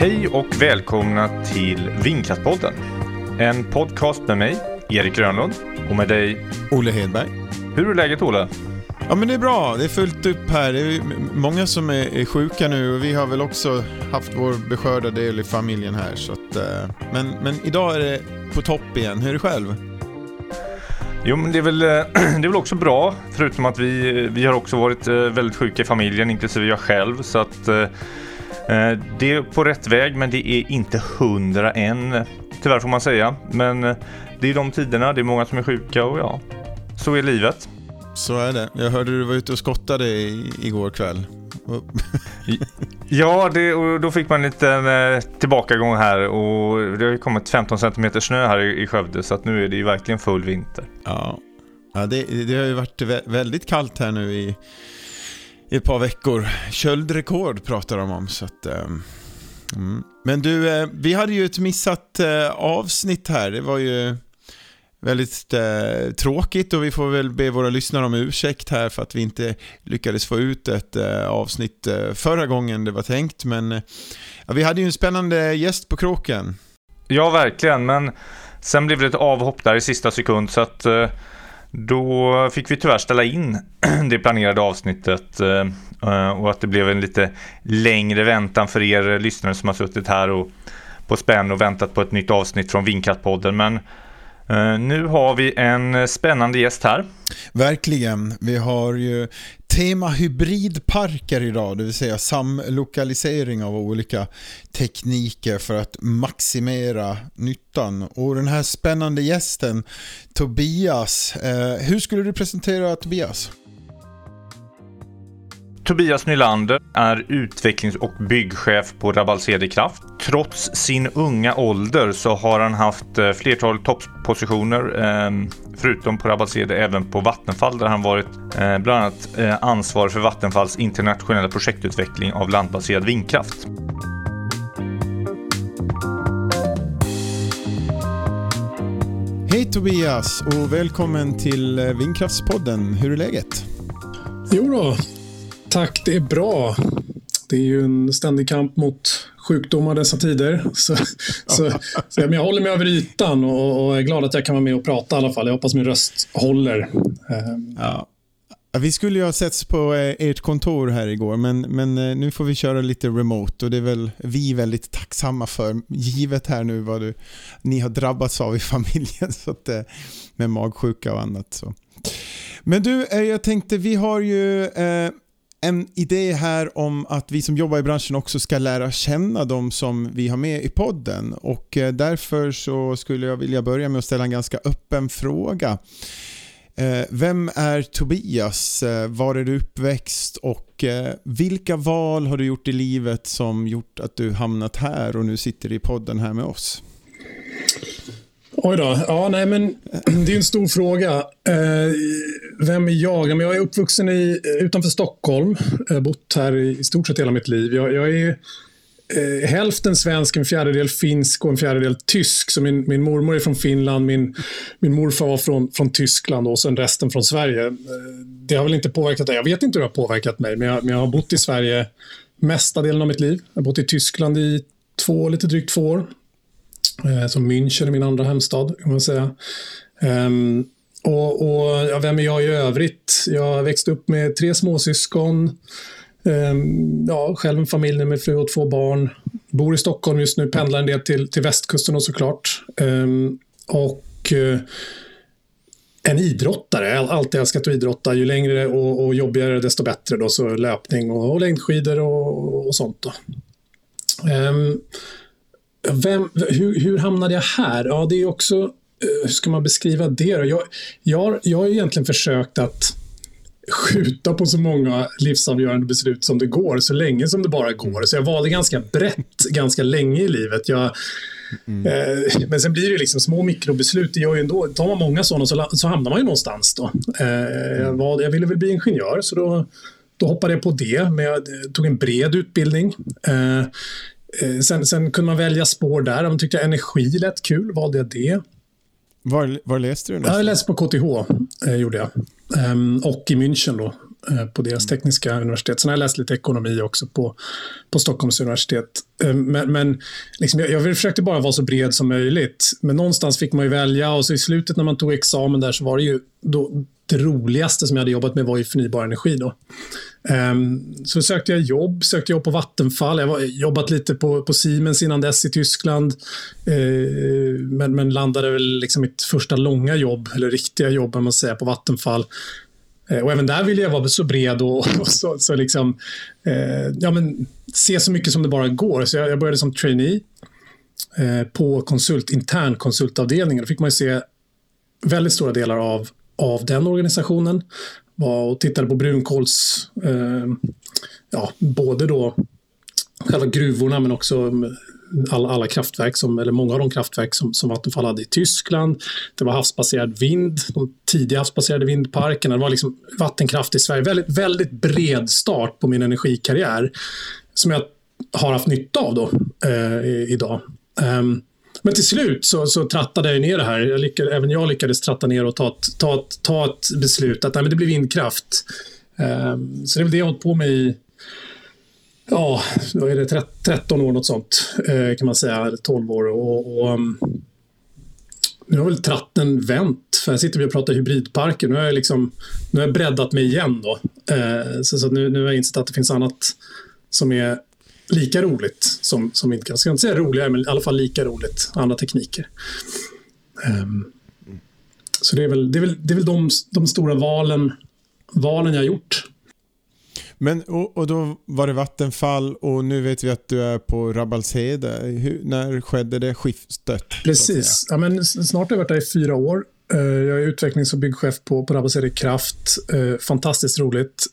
Hej och välkomna till Vindkraftspodden. En podcast med mig, Erik Grönlund, och med dig, Olle Hedberg. Hur är läget, Olle? Ja, men det är bra. Det är fullt upp här. Det är många som är sjuka nu och vi har väl också haft vår beskörda del i familjen här. Så att, eh, men, men idag är det på topp igen. Hur är det själv? Jo, men det är, väl, det är väl också bra, förutom att vi, vi har också varit eh, väldigt sjuka i familjen, inklusive jag själv. Så att eh, det är på rätt väg, men det är inte hundra än. Tyvärr får man säga. Men det är de tiderna, det är många som är sjuka och ja, så är livet. Så är det. Jag hörde du var ute och skottade igår kväll. ja, det, och då fick man en liten eh, tillbakagång här och det har ju kommit 15 cm snö här i, i Skövde så att nu är det ju verkligen full vinter. Ja, ja det, det har ju varit väldigt kallt här nu i, i ett par veckor. Köldrekord pratar de om så att... Eh, mm. Men du, eh, vi hade ju ett missat eh, avsnitt här. Det var ju väldigt eh, tråkigt och vi får väl be våra lyssnare om ursäkt här för att vi inte lyckades få ut ett eh, avsnitt eh, förra gången det var tänkt. Men eh, ja, vi hade ju en spännande gäst på kroken. Ja, verkligen. Men sen blev det ett avhopp där i sista sekund så att eh, då fick vi tyvärr ställa in det planerade avsnittet eh, och att det blev en lite längre väntan för er lyssnare som har suttit här och på spänn och väntat på ett nytt avsnitt från Vindkraftpodden. Men Eh, nu har vi en eh, spännande gäst här. Verkligen. Vi har ju tema hybridparker idag, det vill säga samlokalisering av olika tekniker för att maximera nyttan. Och den här spännande gästen, Tobias, eh, hur skulle du presentera Tobias? Tobias Nylander är utvecklings och byggchef på Rabalsede Kraft. Trots sin unga ålder så har han haft eh, flertal topppositioner, ehm, förutom på Rabalsede även på Vattenfall där han varit eh, bland annat eh, ansvarig för Vattenfalls internationella projektutveckling av landbaserad vindkraft. Hej Tobias och välkommen till Vindkraftspodden. Hur är läget? Jo då, Tack, det är bra. Det är ju en ständig kamp mot sjukdomar dessa tider. Så, så, så jag håller mig över ytan och, och, är glad att jag kan vara med och prata i alla fall. Jag hoppas min röst håller. Ehm. Ja. Vi skulle ju ha setts på eh, ert kontor här igår, men, men eh, nu får vi köra lite remote och det är väl vi väldigt tacksamma för, givet här nu vad du, ni har drabbats av i familjen så att, eh, med magsjuka och annat. Så. Men du, jag tänkte, vi har ju eh, en idé här om att vi som jobbar i branschen också ska lära känna de som vi har med i podden och eh, därför så skulle jag vilja börja med att ställa en ganska öppen fråga. Eh, vem är Tobias? Eh, var är du uppväxt och vilka val har du gjort i livet som gjort att du hamnat här och nu sitter i podden här med oss? Oj då. Ja, nej, men det är en stor fråga. Eh, vem är jag? Jag är uppvuxen i, utanför Stockholm. Jag har bott här i stort sett hela mitt liv. Jag, jag är eh, hälften svensk, en fjärdedel finsk och en fjärdedel tysk. Så min, min mormor är från Finland, min, min morfar var från, från Tyskland och sen resten från Sverige. Eh, det har väl inte påverkat dig. Jag vet inte hur det har påverkat mig, men jag, men jag har bott i Sverige mesta delen av mitt liv. Jag har bott i Tyskland i två, lite drygt två år. Eh, så München är min andra hemstad, kan man säga. Ehm, och, och ja, vem är jag i övrigt? Jag växte upp med tre småsyskon. Ehm, ja, själv en familj med fru och två barn. Bor i Stockholm just nu, pendlar en del till, till västkusten och såklart. Ehm, och eh, en idrottare. Jag har alltid älskat att idrotta. Ju längre och, och jobbigare desto bättre. Då, så löpning och, och längdskidor och, och sånt. Då. Um, vem, hur, hur hamnade jag här? Ja, det är också, eh, hur ska man beskriva det då? Jag, jag, jag har egentligen försökt att skjuta på så många livsavgörande beslut som det går, så länge som det bara går. Så jag valde ganska brett ganska länge i livet. Jag, mm. eh, men sen blir det liksom små mikrobeslut. Det gör ju ändå, tar man många sådana så, så hamnar man ju någonstans. Då. Eh, jag, valde, jag ville väl bli ingenjör, så då, då hoppade jag på det. Men jag tog en bred utbildning. Eh, Eh, sen, sen kunde man välja spår där. Om man tyckte energi lät kul valde jag det. Var, var läste du? Nästan? Jag läste på KTH, eh, gjorde jag. Ehm, och i München då. eh, på deras mm. tekniska universitet. Sen har jag läst lite ekonomi också på, på Stockholms universitet. Eh, men, men liksom jag, jag försökte bara vara så bred som möjligt. Men någonstans fick man ju välja och så i slutet när man tog examen där så var det ju då, det roligaste som jag hade jobbat med var ju förnybar energi. Då. Um, så sökte jag jobb, sökte jobb på Vattenfall. Jag har jobbat lite på, på Siemens innan dess i Tyskland. Uh, men, men landade väl liksom mitt första långa jobb, eller riktiga jobb man säger, på Vattenfall. Uh, och även där ville jag vara så bred och, och så, så liksom, uh, ja, men, se så mycket som det bara går. Så jag, jag började som trainee på konsult, intern konsultavdelningen. Då fick man se väldigt stora delar av av den organisationen. Var och tittade på brunkols, eh, ja, både då själva gruvorna men också alla, alla kraftverk, som, eller många av de kraftverk som, som Vattenfall hade i Tyskland. Det var havsbaserad vind, de tidiga havsbaserade vindparkerna. Det var liksom vattenkraft i Sverige. Väldigt, väldigt bred start på min energikarriär som jag har haft nytta av då, eh, idag. Um, men till slut så, så trattade jag ner det här. Jag lyckades, även jag lyckades tratta ner och ta ett, ta ett, ta ett beslut att nej, men det blir vindkraft. Um, så det är väl det jag har hållit på med i ja, då är det 13 år, något sånt, eh, kan man säga, eller 12 år. Och, och ehm, nu har väl tratten vänt, för här sitter vi och pratar hybridparker. Nu har jag, liksom, nu har jag breddat mig igen. Då. Eh, så, så nu, nu har jag insett att det finns annat som är lika roligt som, som inte, jag ska inte säga roligare, men i alla fall lika roligt, andra tekniker. Um, så det är väl, det är väl, det är väl de, de stora valen, valen jag har gjort. Men och, och, då var det Vattenfall och nu vet vi att du är på Rabbalshede. när skedde det skiftet? Precis. Ja, men snart har jag varit där i fyra år. Eh, jag är utvecklings och byggchef på, på Rabbalshede Kraft. Eh, fantastiskt roligt.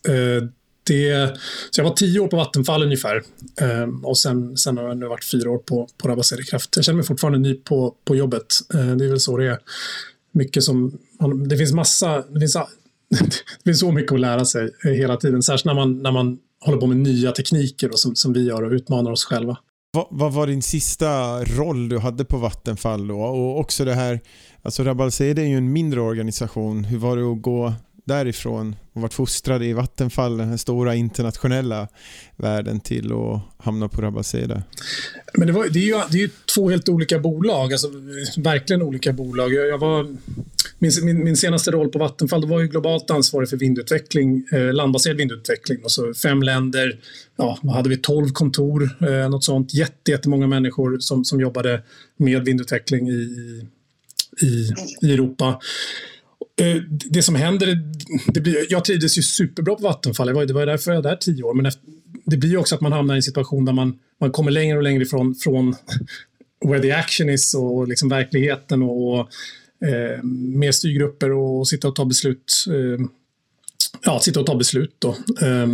Det, så jag var tio år på Vattenfall ungefär. Ehm, och sen, sen har jag nu varit fyra år på, på Rabaseri Kraft. Jag känner mig fortfarande ny på, på jobbet. Ehm, det är väl så det är. Mycket som, det finns massa, det finns, det finns så mycket att lära sig hela tiden. Särskilt när man, när man håller på med nya tekniker och som, som vi gör och utmanar oss själva. Vad, vad, var din sista roll du hade på Vattenfall då? Och också det här, alltså Rabalsede är ju en mindre organisation. Hur var det att gå därifrån och varit fostrad i Vattenfall, den här stora internationella världen till att hamna på Rabaseda? Men det, var, det, är ju, det är ju två helt olika bolag, alltså verkligen olika bolag. Jag, jag var, min, min, min, senaste roll på Vattenfall var ju globalt ansvarig för vindutveckling, eh, landbaserad vindutveckling. Och så fem länder, ja, hade vi, tolv kontor, eh, något sånt. Jätte, jättemånga människor som, som jobbade med vindutveckling i, i, i Europa. Eh, det som händer, det blir, jag trivdes ju superbra på Vattenfall, det var, det var därför jag var där tio år, men efter, det blir också att man hamnar i en situation där man, man kommer längre och längre ifrån från where the action is och liksom verkligheten och eh, mer styrgrupper och sitta och ta beslut. Eh, ja, sitta och ta beslut då. Eh,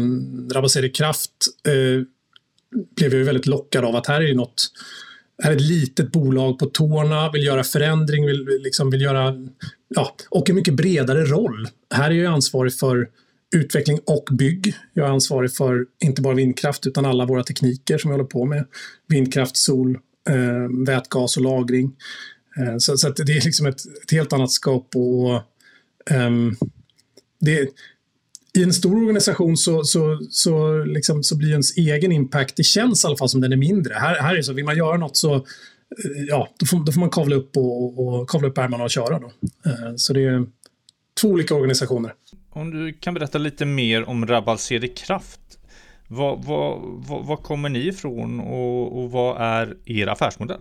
Rabaseri Kraft eh, blev jag väldigt lockad av att här är det något är ett litet bolag på tårna, vill göra förändring, vill, liksom vill göra... Ja, och en mycket bredare roll. Här är jag ansvarig för utveckling och bygg. Jag är ansvarig för inte bara vindkraft utan alla våra tekniker som vi håller på med. Vindkraft, sol, eh, vätgas och lagring. Eh, så, så det är liksom ett, ett, helt annat skap och eh, det, i en stor organisation så, så, så, liksom, så blir ens egen impact, det känns i alla fall som den är mindre. Här, här är så, vill man göra något så eh, ja, då får, då får man kavla upp, och, och kavla upp ärmarna och köra. Då. Eh, så det är två olika organisationer. Om du kan berätta lite mer om Rabal CD Kraft. Vad, vad, vad, vad, kommer ni ifrån och, och vad är er affärsmodell?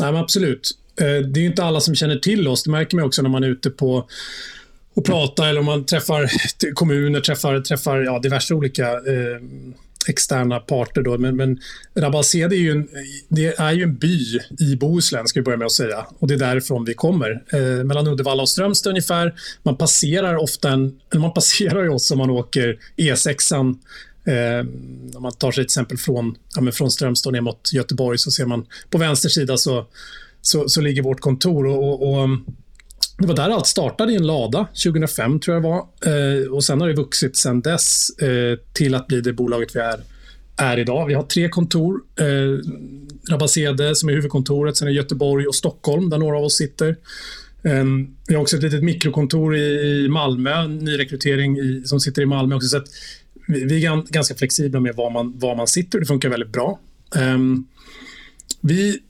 Nej, absolut. Eh, det är inte alla som känner till oss. Det märker man också när man är ute på och prata eller om man träffar kommuner, träffar, träffar ja, diverse olika eh, externa parter. Då. Men, men Rabbalsede är ju en, det är ju en by i Bohuslän, ska vi börja med att säga. Och det är därifrån vi kommer. Eh, mellan Uddevalla och Strömstad ungefär. Man passerar ofta en, eller man passerar ju oss om man åker E6an Eh, om man tar sig till exempel från, ja, från Strömstad ner mot Göteborg så ser man på vänster sida så, så, så ligger vårt kontor. Och, och, och det var där allt startade i en lada 2005 tror jag det var. Eh, och sen har det vuxit sen dess eh, till att bli det bolaget vi är, är idag. Vi har tre kontor. Eh, Rabasede som är huvudkontoret, sen är Göteborg och Stockholm där några av oss sitter. Ehm, vi har också ett litet mikrokontor i Malmö, nyrekrytering i, som sitter i Malmö också. Så vi, vi, är ganska flexibla med var man, var man sitter. Det funkar väldigt bra. Ehm, vi,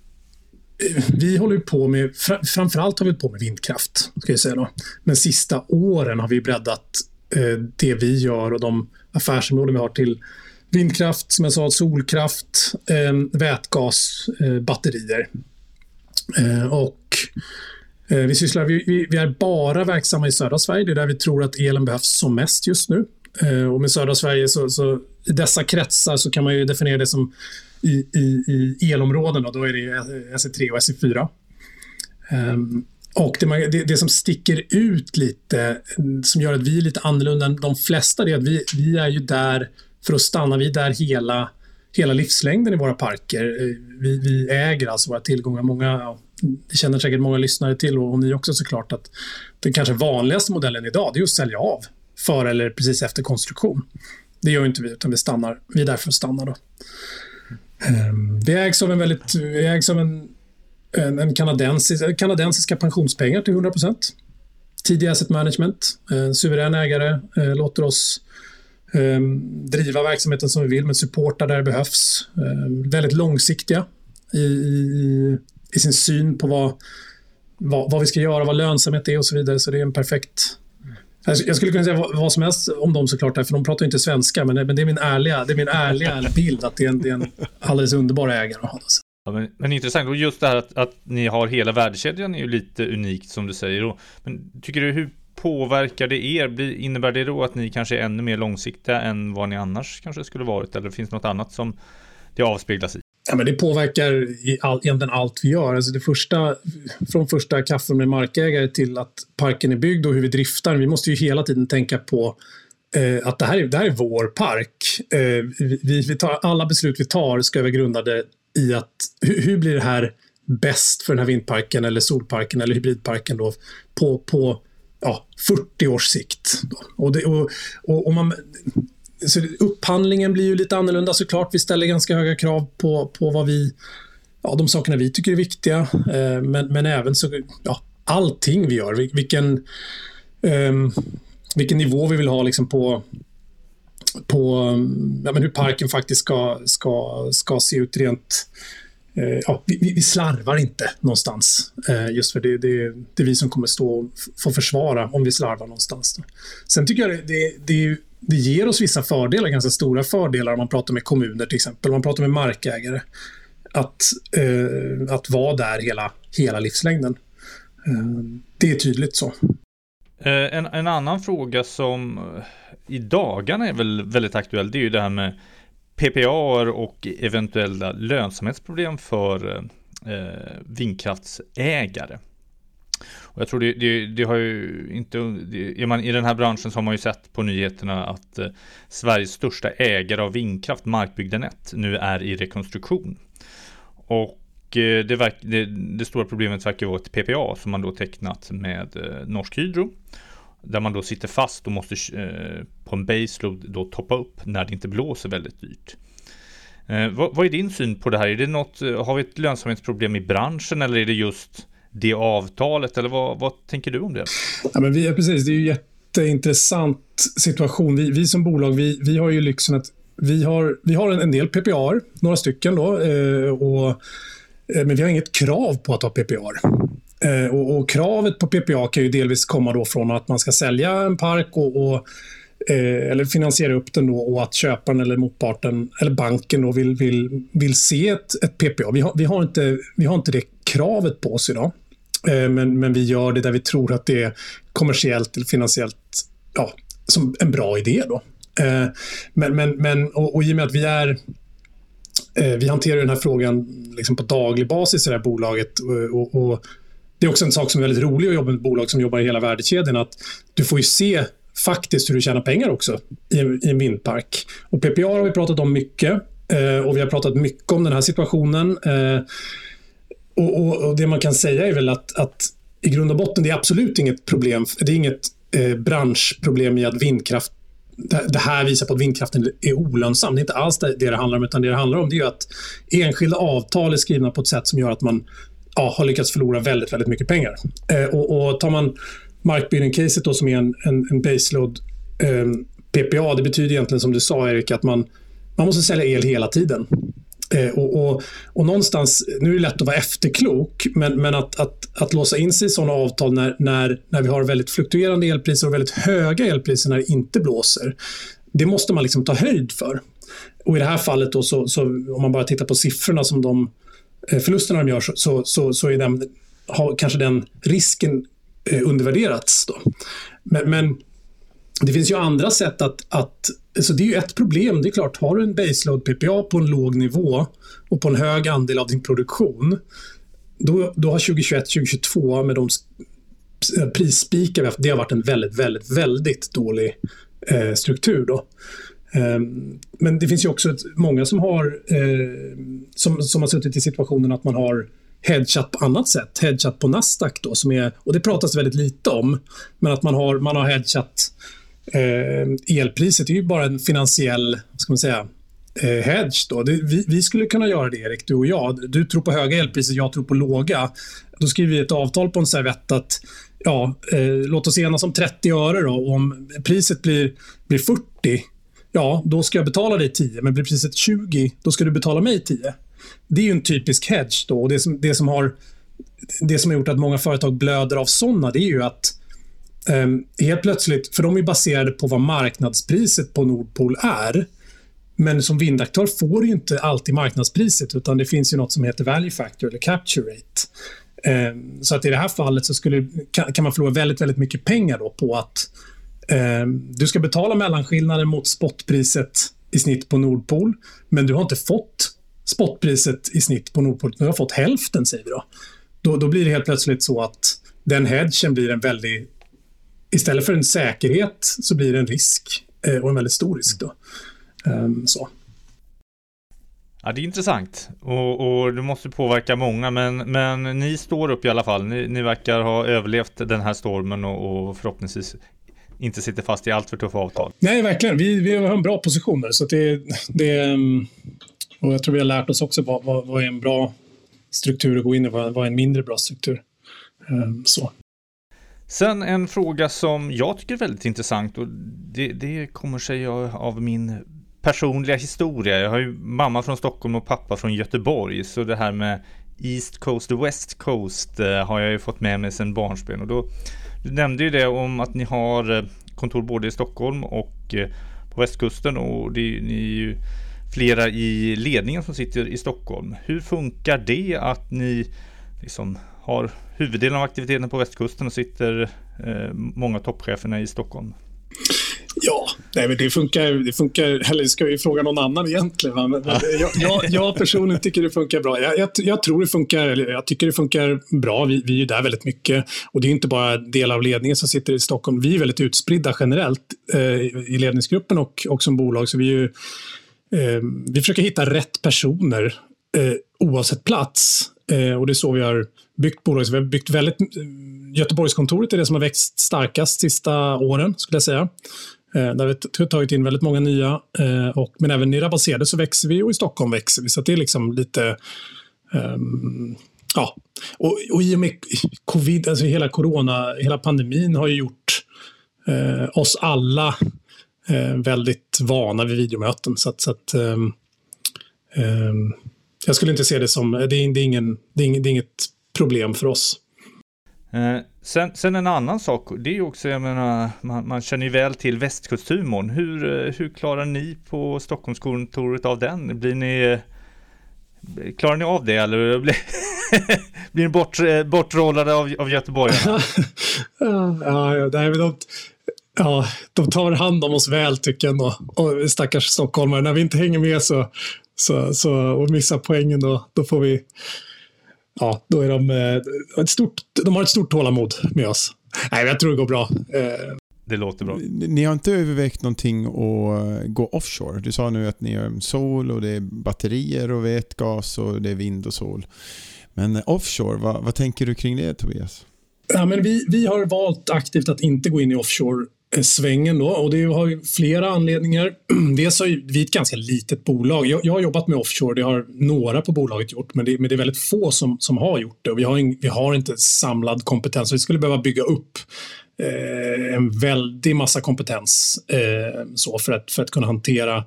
vi håller på med, framförallt har vi på med vindkraft. Ska jag säga då. Men sista åren har vi breddat eh, det vi gör och de affärsområden vi har till vindkraft, som jag sa, solkraft, eh, vätgas, eh, batterier. Eh, och eh, vi, sysslar, vi, vi, är bara verksamma i södra Sverige. Det är där vi tror att elen behövs som mest just nu. Eh, och med södra Sverige, så, så, i dessa kretsar så kan man ju definiera det som i, i, i elområden. Då, då är det SE3 och SE4. Um, ehm, och det, det, det, som sticker ut lite, som gör att vi är lite annorlunda än de flesta, det är att vi, vi är ju där för att stanna. Vi är där hela, hela livslängden i våra parker. Eh, vi, vi äger alltså våra tillgångar. Många, ja, det känner säkert många lyssnare till och, ni också såklart att den kanske vanligaste modellen idag det är att sälja av före eller precis efter konstruktion. Det gör inte vi, utan vi stannar. Vi är där för att stanna. Då. Ehm, vi ägs av en väldigt... Vi ägs av en, en, en kanadensisk, kanadensiska pensionspengar till 100 Tidig asset management, en suverän ägare, eh, låter oss ehm, driva verksamheten som vi vill, men supporta där det behövs. Ehm, väldigt långsiktiga i, i, i, sin syn på vad, vad, vad, vi ska göra, vad lönsamhet är och så vidare. Så det är en perfekt... Alltså, jag skulle kunna säga vad, vad som helst om dem såklart, för de pratar inte svenska, men, men det, är min ärliga, det är min ärliga bild att det är en, det är en alldeles underbar ägare att ha. Alltså. Ja, men, men intressant, och just det här att, att ni har hela värdekedjan är ju lite unikt som du säger. Och, men tycker du, hur påverkar det er? Innebär det då att ni kanske är ännu mer långsiktiga än vad ni annars kanske skulle varit? Eller finns det något annat som det avspeglas i? Ja, men det påverkar i all, egentligen allt vi gör. Alltså det första, från första kaffen med markägare till att parken är byggd och hur vi driftar. Vi måste ju hela tiden tänka på eh, att det här, är, det här är vår park. Eh, vi, vi tar, alla beslut vi tar ska vara grundade i att hur, hur, blir det här bäst för den här vindparken eller solparken eller hybridparken då på, på ja, 40 års sikt. Och, det, och, och, och man, så upphandlingen blir ju lite annorlunda såklart. Vi ställer ganska höga krav på, på vad vi, ja, de sakerna vi tycker är viktiga. Eh, men, men även så, ja, allting vi gör. Vilken, eh, vilken nivå vi vill ha liksom på, på ja, men hur parken faktiskt ska, ska, ska se ut rent eh, ja, vi, vi, slarvar inte någonstans. Eh, just för det, det, det är vi som kommer stå och få försvara om vi slarvar någonstans. Sen tycker jag det, det, det det ger oss vissa fördelar, ganska stora fördelar om man pratar med kommuner till exempel, om man pratar med markägare. Att, eh, att vara där hela, hela livslängden. Eh, det är tydligt så. Eh, en, en annan fråga som eh, i dagarna är väl väldigt aktuell, det är ju det här med PPA och eventuella lönsamhetsproblem för eh, eh vindkraftsägare. Och jag tror det, det, det har ju inte, det, man, i den här branschen så har man ju sett på nyheterna att eh, Sveriges största ägare av vindkraft, Markbygdenet, nu är i rekonstruktion. Och eh, det, verk, det, det, stora problemet verkar vara ett PPA som man då tecknat med eh, Norsk Hydro. Där man då sitter fast och måste eh, på en baseload då toppa upp när det inte blåser väldigt dyrt. Eh, vad, vad, är din syn på det här? Är det något, eh, har vi ett lönsamhetsproblem i branschen eller är det just det avtalet? Eller vad, vad tänker du om det? Ja, men vi, precis, det är ju jätteintressant situation. Vi, vi som bolag, vi, vi har ju lyxen att vi har, vi har en, en del PPA, några stycken då, eh, och, eh, men vi har inget krav på att ha PPA. Eh, och, och, kravet på PPA kan ju delvis komma då från att man ska sälja en park och, och eh, eller finansiera upp den då och att köparen eller motparten eller banken då vill, vill, vill se ett, ett PPA. Vi har, vi, har inte, vi har inte det kravet på oss idag. Eh, men, men vi gör det där vi tror att det är kommersiellt eller finansiellt ja, som en bra idé. Då. Eh, men, men, men, och, och i och med att vi är eh, vi hanterar den här frågan liksom på daglig basis i det här bolaget och, och, det är också en sak som är väldigt rolig att jobba med ett bolag som jobbar i hela värdekedjan. Att du får ju se faktiskt hur du tjänar pengar också i en, i en vindpark. Och PPA har vi pratat om mycket och vi har pratat mycket om den här situationen. Och, och, och, Det man kan säga är väl att, att i grund och botten, det är absolut inget problem. Det är inget eh, branschproblem i att vindkraft det här visar på att vindkraften är olönsam. Det är inte alls det det handlar om, utan det det handlar om det är att enskilda avtal är skrivna på ett sätt som gör att man ja, har lyckats förlora väldigt, väldigt mycket pengar. Eh, och, och tar man markbildning-caset som är en, en, en baseload eh, PPA, det betyder egentligen som du sa Erik, att man, man måste sälja el hela tiden. Eh, och, och, och, någonstans, nu är det lätt att vara efterklok, men, men att, att, att låsa in sig i sådana avtal när, när, när vi har väldigt fluktuerande elpriser och väldigt höga elpriser när det inte blåser, det måste man liksom ta höjd för. Och I det här fallet, då, så, så, om man bara tittar på siffrorna som de eh, förlusterna de gör, så, så, så är den, har kanske den risken eh, undervärderats. Då. Men, men det finns ju andra sätt att, att så det är ju ett problem. Det är klart, har du en baseload PPA på en låg nivå och på en hög andel av din produktion, då, då har 2021-2022 med de eh, prisspikar vi haft, det har varit en väldigt, väldigt, väldigt dålig eh, struktur. Då. Eh, men det finns ju också ett, många som har, eh, som, som har suttit i situationen att man har hedgat på annat sätt. Hedgat på Nasdaq då, som är, och det pratas väldigt lite om, men att man har, man har hedgat eh, elpriset är ju bara en finansiell, ska man säga, eh, hedge. Då. Det, vi, vi, skulle kunna göra det, Erik, du och jag. Du tror på höga elpriser, jag tror på låga. Då skriver vi ett avtal på en servett att ja, eh, låt oss enas om 30 öre då. Om priset blir, blir 40, ja, då ska jag betala dig 10. Men blir priset 20, då ska du betala mig 10. Det är ju en typisk hedge. Då. Och det, som, det, som har, det som har gjort att många företag blöder av såna, det är ju att Ehm, helt plötsligt, för de är baserade på vad marknadspriset på Nordpol är. Men som vindaktör får du inte alltid marknadspriset utan det finns ju något som heter value factor eller capture rate. Ehm, så att i det här fallet så skulle, kan, man förlora väldigt, väldigt mycket pengar då på att ehm, du ska betala mellanskillnaden mot spotpriset i snitt på Nordpol, men du har inte fått spotpriset i snitt på Nordpol, du har fått hälften säger vi då. Då, då blir det helt plötsligt så att den hedgen blir en väldigt istället för en säkerhet så blir det en risk eh, och en väldigt stor risk. Då. Um, så. Ja, det är intressant och, och det måste påverka många, men, men ni står upp i alla fall. Ni, ni verkar ha överlevt den här stormen och, och förhoppningsvis inte sitter fast i allt för tuffa avtal. Nej, verkligen. Vi, vi har en bra position där, så det, det ehm, och jag tror vi har lärt oss också vad, vad, vad är en bra struktur att gå in i, vad, vad är en mindre bra struktur. Um, så. Sen en fråga som jag tycker är väldigt intressant och det, det kommer sig av min personliga historia. Jag har ju mamma från Stockholm och pappa från Göteborg så det här med East Coast och West Coast eh, har jag ju fått med mig sedan barnsben och då du nämnde ju det om att ni har eh, kontor både i Stockholm och eh, på västkusten och det, ni är ju flera i ledningen som sitter i Stockholm. Hur funkar det att ni liksom har huvuddelen av aktiviteten på västkusten och sitter eh, många toppcheferna i Stockholm. Ja, nej, men det funkar, det funkar, eller ska vi fråga någon annan egentligen? Men, jag, jag, jag, personligen tycker det funkar bra. Jag, jag, jag, tror det funkar, eller jag tycker det funkar bra. Vi, vi är där väldigt mycket och det är inte bara del av ledningen som sitter i Stockholm. Vi är väldigt utspridda generellt eh, i ledningsgruppen och, och som bolag. Så vi, är ju, eh, vi försöker hitta rätt personer eh, oavsett plats. Eh, och det är så vi har byggt bolaget. Vi har byggt väldigt... Eh, Göteborgskontoret är det som har växt starkast sista åren, skulle jag säga. Eh, där vi har tagit in väldigt många nya. Eh, och, men även i Rabasede så växer vi och i Stockholm växer vi. Så det är liksom lite... Um, ja, och, och i och med covid, alltså hela corona, hela pandemin har ju gjort eh, oss alla eh, väldigt vana vid videomöten. Så att, så att um, um, jag skulle inte se det som, det är, det är, ingen, det är, inget, det är inget problem för oss. Eh, sen, sen, en annan sak, det är också, jag menar, man, man känner ju väl till västkusthumorn. Hur, eh, hur klarar ni på Stockholmskontoret av den? Blir ni, klarar ni av det eller blir, blir ni bort, bortrollade av, av göteborgarna? ja, ja, nej, de, ja, de tar hand om oss väl tycker jag ändå. Och stackars stockholmare, när vi inte hänger med så, så, så, och missar poängen då, då får vi ja, då är de, eh, ett stort, de har ett stort tålamod med oss. Nej, jag tror det går bra. Eh, det låter bra. Ni har inte övervägt någonting att gå offshore? Du sa nu att ni har sol och det är batterier och vätgas och det är vind och sol. Men offshore, vad, vad tänker du kring det Tobias? Ja, men vi, vi har valt aktivt att inte gå in i offshore Eh, svängen då och det har ju flera anledningar. Dels har vi ett ganska litet bolag. Jag, jag, har jobbat med offshore, det har några på bolaget gjort, men det, men det är väldigt få som, som har gjort det och vi har, in, vi har inte samlad kompetens. Vi skulle behöva bygga upp eh, en väldig massa kompetens eh, så för, att, för att kunna hantera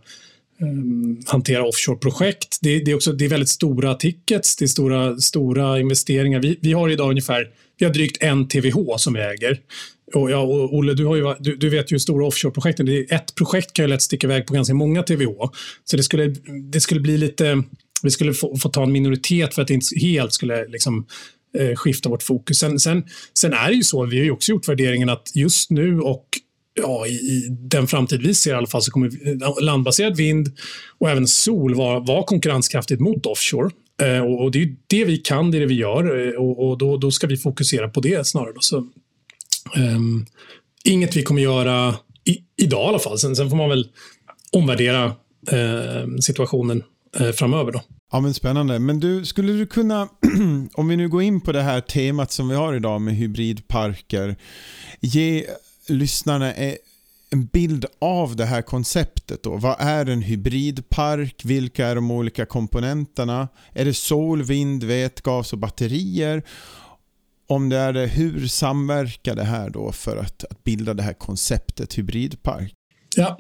Um, hantera offshore-projekt. Det, det, är också, det är väldigt stora tickets, det är stora, stora investeringar. Vi, vi har idag ungefär vi har drygt en TVH som vi äger. Och, ja, och Olle, du, har ju, du, du vet ju hur stora offshore-projekten är. Ett projekt kan ju lätt sticka iväg på ganska många TVH. Så det skulle, det skulle bli lite... Vi skulle få, få ta en minoritet för att det inte helt skulle liksom, eh, skifta vårt fokus. Sen, sen, sen är det ju så, vi har ju också gjort värderingen att just nu och ja, i, i, den framtid vi ser i alla fall så kommer landbaserad vind och även sol vara, var konkurrenskraftigt mot offshore. Eh, och, och, det är det vi kan, det är det vi gör eh, och, och då, då, ska vi fokusera på det snarare. Då. Så, um, inget vi kommer göra i, idag i alla fall. Sen, sen får man väl omvärdera eh, situationen eh, framöver. Då. Ja, men spännande. Men du, skulle du kunna, om vi nu går in på det här temat som vi har idag med hybridparker, ge lyssnarna eh, en bild av det här konceptet då. Vad är en hybridpark? Vilka är de olika komponenterna? Är det sol, vind, vätgas och batterier? Om det är det, hur samverkar det här då för att, att bilda det här konceptet hybridpark? Ja,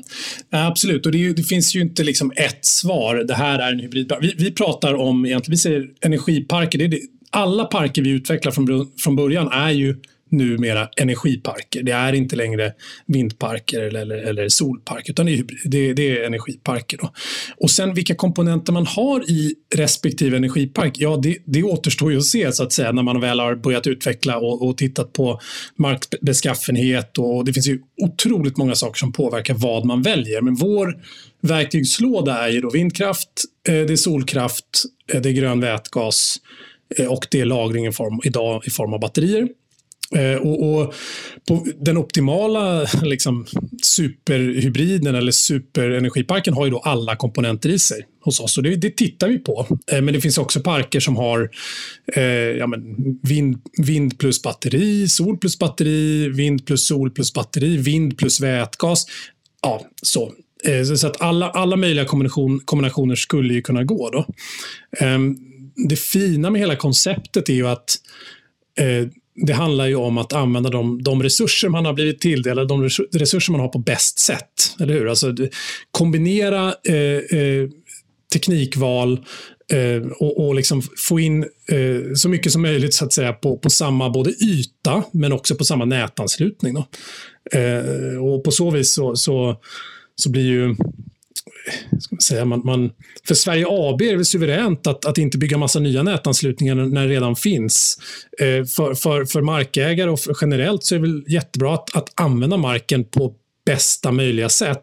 absolut. Och det, ju, det, finns ju inte liksom ett svar. Det här är en hybridpark. Vi, vi pratar om, egentligen, vi säger energiparker. Det, det, alla parker vi utvecklar från, från början är ju numera energiparker. Det är inte längre vindparker eller, eller, eller solparker, utan det är, det, det är energiparker. Då. Och sen vilka komponenter man har i respektive energipark, ja det, det återstår ju att se så att säga när man väl har börjat utveckla och, och tittat på markbeskaffenhet och det finns ju otroligt många saker som påverkar vad man väljer. Men vår verktygslåda är ju då vindkraft, eh, det är solkraft, eh, det är grön vätgas eh, och det är lagring i form, idag i form av batterier. Eh, och, och den optimala liksom, superhybriden eller superenergiparken har ju då alla komponenter i sig hos oss. Och det, det tittar vi på. Eh, men det finns också parker som har eh, ja, men vind, vind plus batteri, sol plus batteri, vind plus sol plus batteri, vind plus vätgas. Ja, så. Eh, så att alla, alla möjliga kombination, kombinationer skulle ju kunna gå. Då. Eh, det fina med hela konceptet är ju att eh, det handlar ju om att använda de, de resurser man har blivit tilldelade, de resurser man har på bäst sätt. Eller hur? Alltså, kombinera eh, eh, teknikval eh, och, och liksom få in eh, så mycket som möjligt så att säga, på, på samma både yta men också på samma nätanslutning. Då. Eh, och på så vis så, så, så blir ju säga, man, man, för Sverige AB är det suveränt att, att inte bygga massa nya nätanslutningar när det redan finns. Eh, för, för, för markägare och för generellt så är det väl jättebra att, att använda marken på bästa möjliga sätt.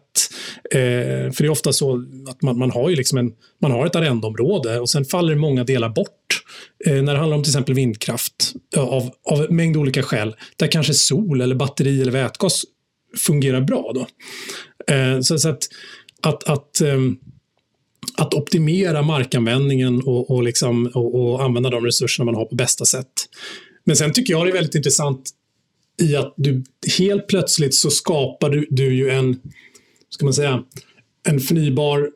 Eh, för det är ofta så att man, man har ju liksom en, man har ett arrendeområde och sen faller många delar bort. Eh, när det handlar om till exempel vindkraft av, av en mängd olika skäl. Där kanske sol eller batteri eller vätgas fungerar bra. Då. Eh, så, så att att, att, um, att optimera markanvändningen och, och, liksom, och, och, använda de resurserna man har på bästa sätt. Men sen tycker jag det är väldigt intressant i att du helt plötsligt så skapar du, du ju en, ska man säga, en förnybar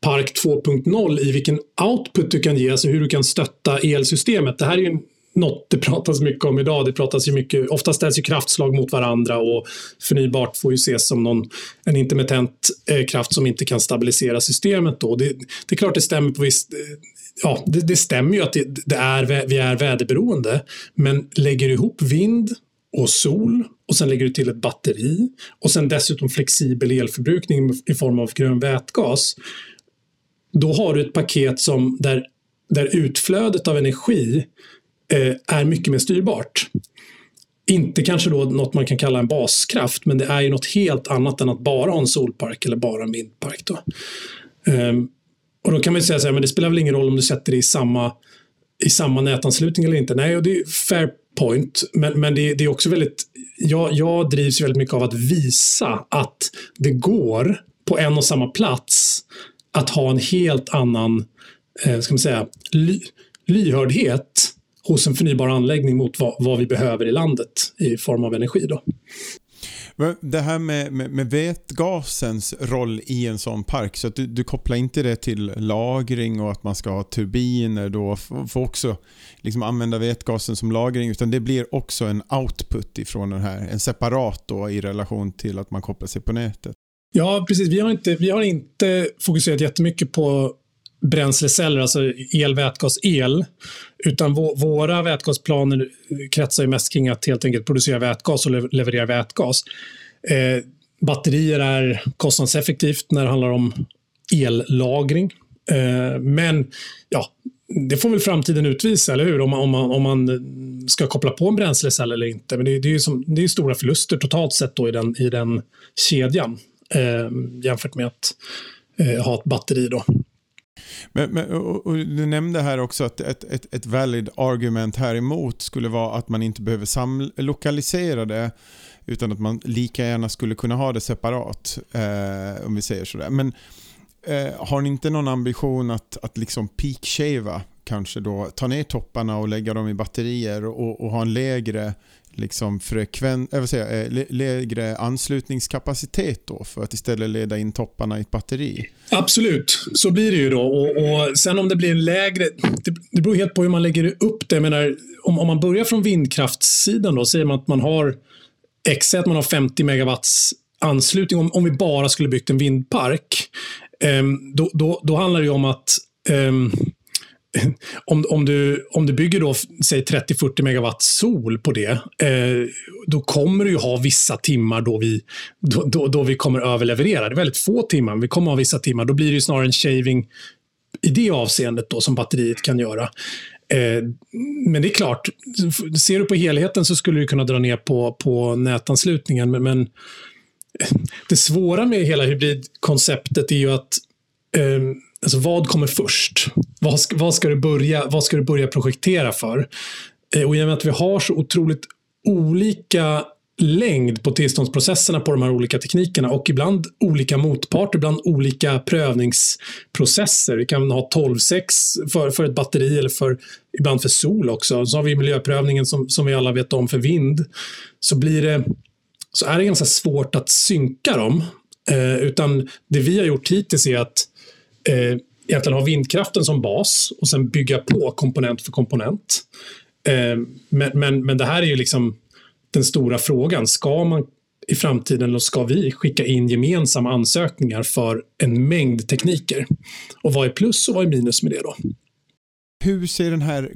park 2.0 i vilken output du kan ge, alltså hur du kan stötta elsystemet. Det här är ju en något det pratas mycket om idag. Det pratas ju mycket, ofta ställs ju kraftslag mot varandra och förnybart får ju ses som någon, en intermittent eh, kraft som inte kan stabilisera systemet. Då. Det, det är klart det stämmer på visst eh, Ja, det, det, stämmer ju att det, det, är, vi är väderberoende, men lägger du ihop vind och sol och sen lägger du till ett batteri och sen dessutom flexibel elförbrukning i form av grön vätgas. Då har du ett paket som där, där utflödet av energi Eh, är mycket mer styrbart. Inte kanske då något man kan kalla en baskraft, men det är ju något helt annat än att bara ha en solpark eller bara en vindpark. Då. Ehm, och då kan man säga så här, men det spelar väl ingen roll om du sätter det i samma, i samma nätanslutning eller inte. Nej, och det är fair point, men, men det, det är också väldigt... Jag, jag drivs väldigt mycket av att visa att det går på en och samma plats att ha en helt annan, eh, ska man säga, ly, lyhördhet hos en förnybar anläggning mot vad, vad vi behöver i landet i form av energi. Då. Det här med, med, med vätgasens roll i en sån park, så att du, du kopplar inte det till lagring och att man ska ha turbiner då, för också liksom använda vätgasen som lagring, utan det blir också en output ifrån den här, en separat då i relation till att man kopplar sig på nätet. Ja, precis. Vi har inte, vi har inte fokuserat jättemycket på bränsleceller, alltså el, vätgas, el. Utan våra vätgasplaner kretsar ju mest kring att helt enkelt producera vätgas och leverera vätgas. Eh, batterier är kostnadseffektivt när det handlar om ellagring. Eh, men ja, det får väl framtiden utvisa, eller hur? Om man, om man, om man ska koppla på en bränslecell eller inte. Men det, det är ju som, det är stora förluster totalt sett då i den, i den kedjan eh, jämfört med att eh, ha ett batteri. Då. Men, men och, och du nämnde här också att ett, ett, ett valid argument här emot skulle vara att man inte behöver samlokalisera det utan att man lika gärna skulle kunna ha det separat. Eh, om vi säger sådär. Men eh, har ni inte någon ambition att, att liksom peak-shava kanske då ta ner topparna och lägga dem i batterier och, och ha en lägre liksom frekven, eh, äh, säga, eh, lägre anslutningskapacitet då för att istället leda in topparna i ett batteri? Absolut, så blir det ju då. Och, och sen om det blir lägre, det, det beror helt på hur man lägger upp det. Jag menar, om, om man börjar från vindkraftssidan då, säger man att man har X, att man har 50 megawatts anslutning, om, om vi bara skulle byggt en vindpark, eh, då, då, då handlar det ju om att eh, om, om, du, om du bygger då, säg 30-40 megawatt sol på det, eh, då kommer du ju ha vissa timmar då vi, då, då, då, vi kommer överleverera. Det är väldigt få timmar, men vi kommer ha vissa timmar. Då blir det ju snarare en shaving i det avseendet då som batteriet kan göra. Eh, men det är klart, ser du på helheten så skulle du kunna dra ner på, på nätanslutningen. Men, men det svåra med hela hybridkonceptet är ju att eh, Alltså vad kommer först? Vad ska, vad ska, du, börja, vad ska du börja projektera för? Eh, och i och med att vi har så otroligt olika längd på tillståndsprocesserna på de här olika teknikerna och ibland olika motparter, ibland olika prövningsprocesser. Vi kan ha 12-6 för, för ett batteri eller för, ibland för sol också. Så har vi miljöprövningen som, som vi alla vet om för vind. Så, blir det, så är det ganska svårt att synka dem. Eh, utan det vi har gjort hittills är att eh, egentligen ha vindkraften som bas och sen bygga på komponent för komponent. Eh, men, men, men det här är ju liksom den stora frågan. Ska man i framtiden då ska vi skicka in gemensamma ansökningar för en mängd tekniker? Och vad är plus och vad är minus med det då? Hur ser den här,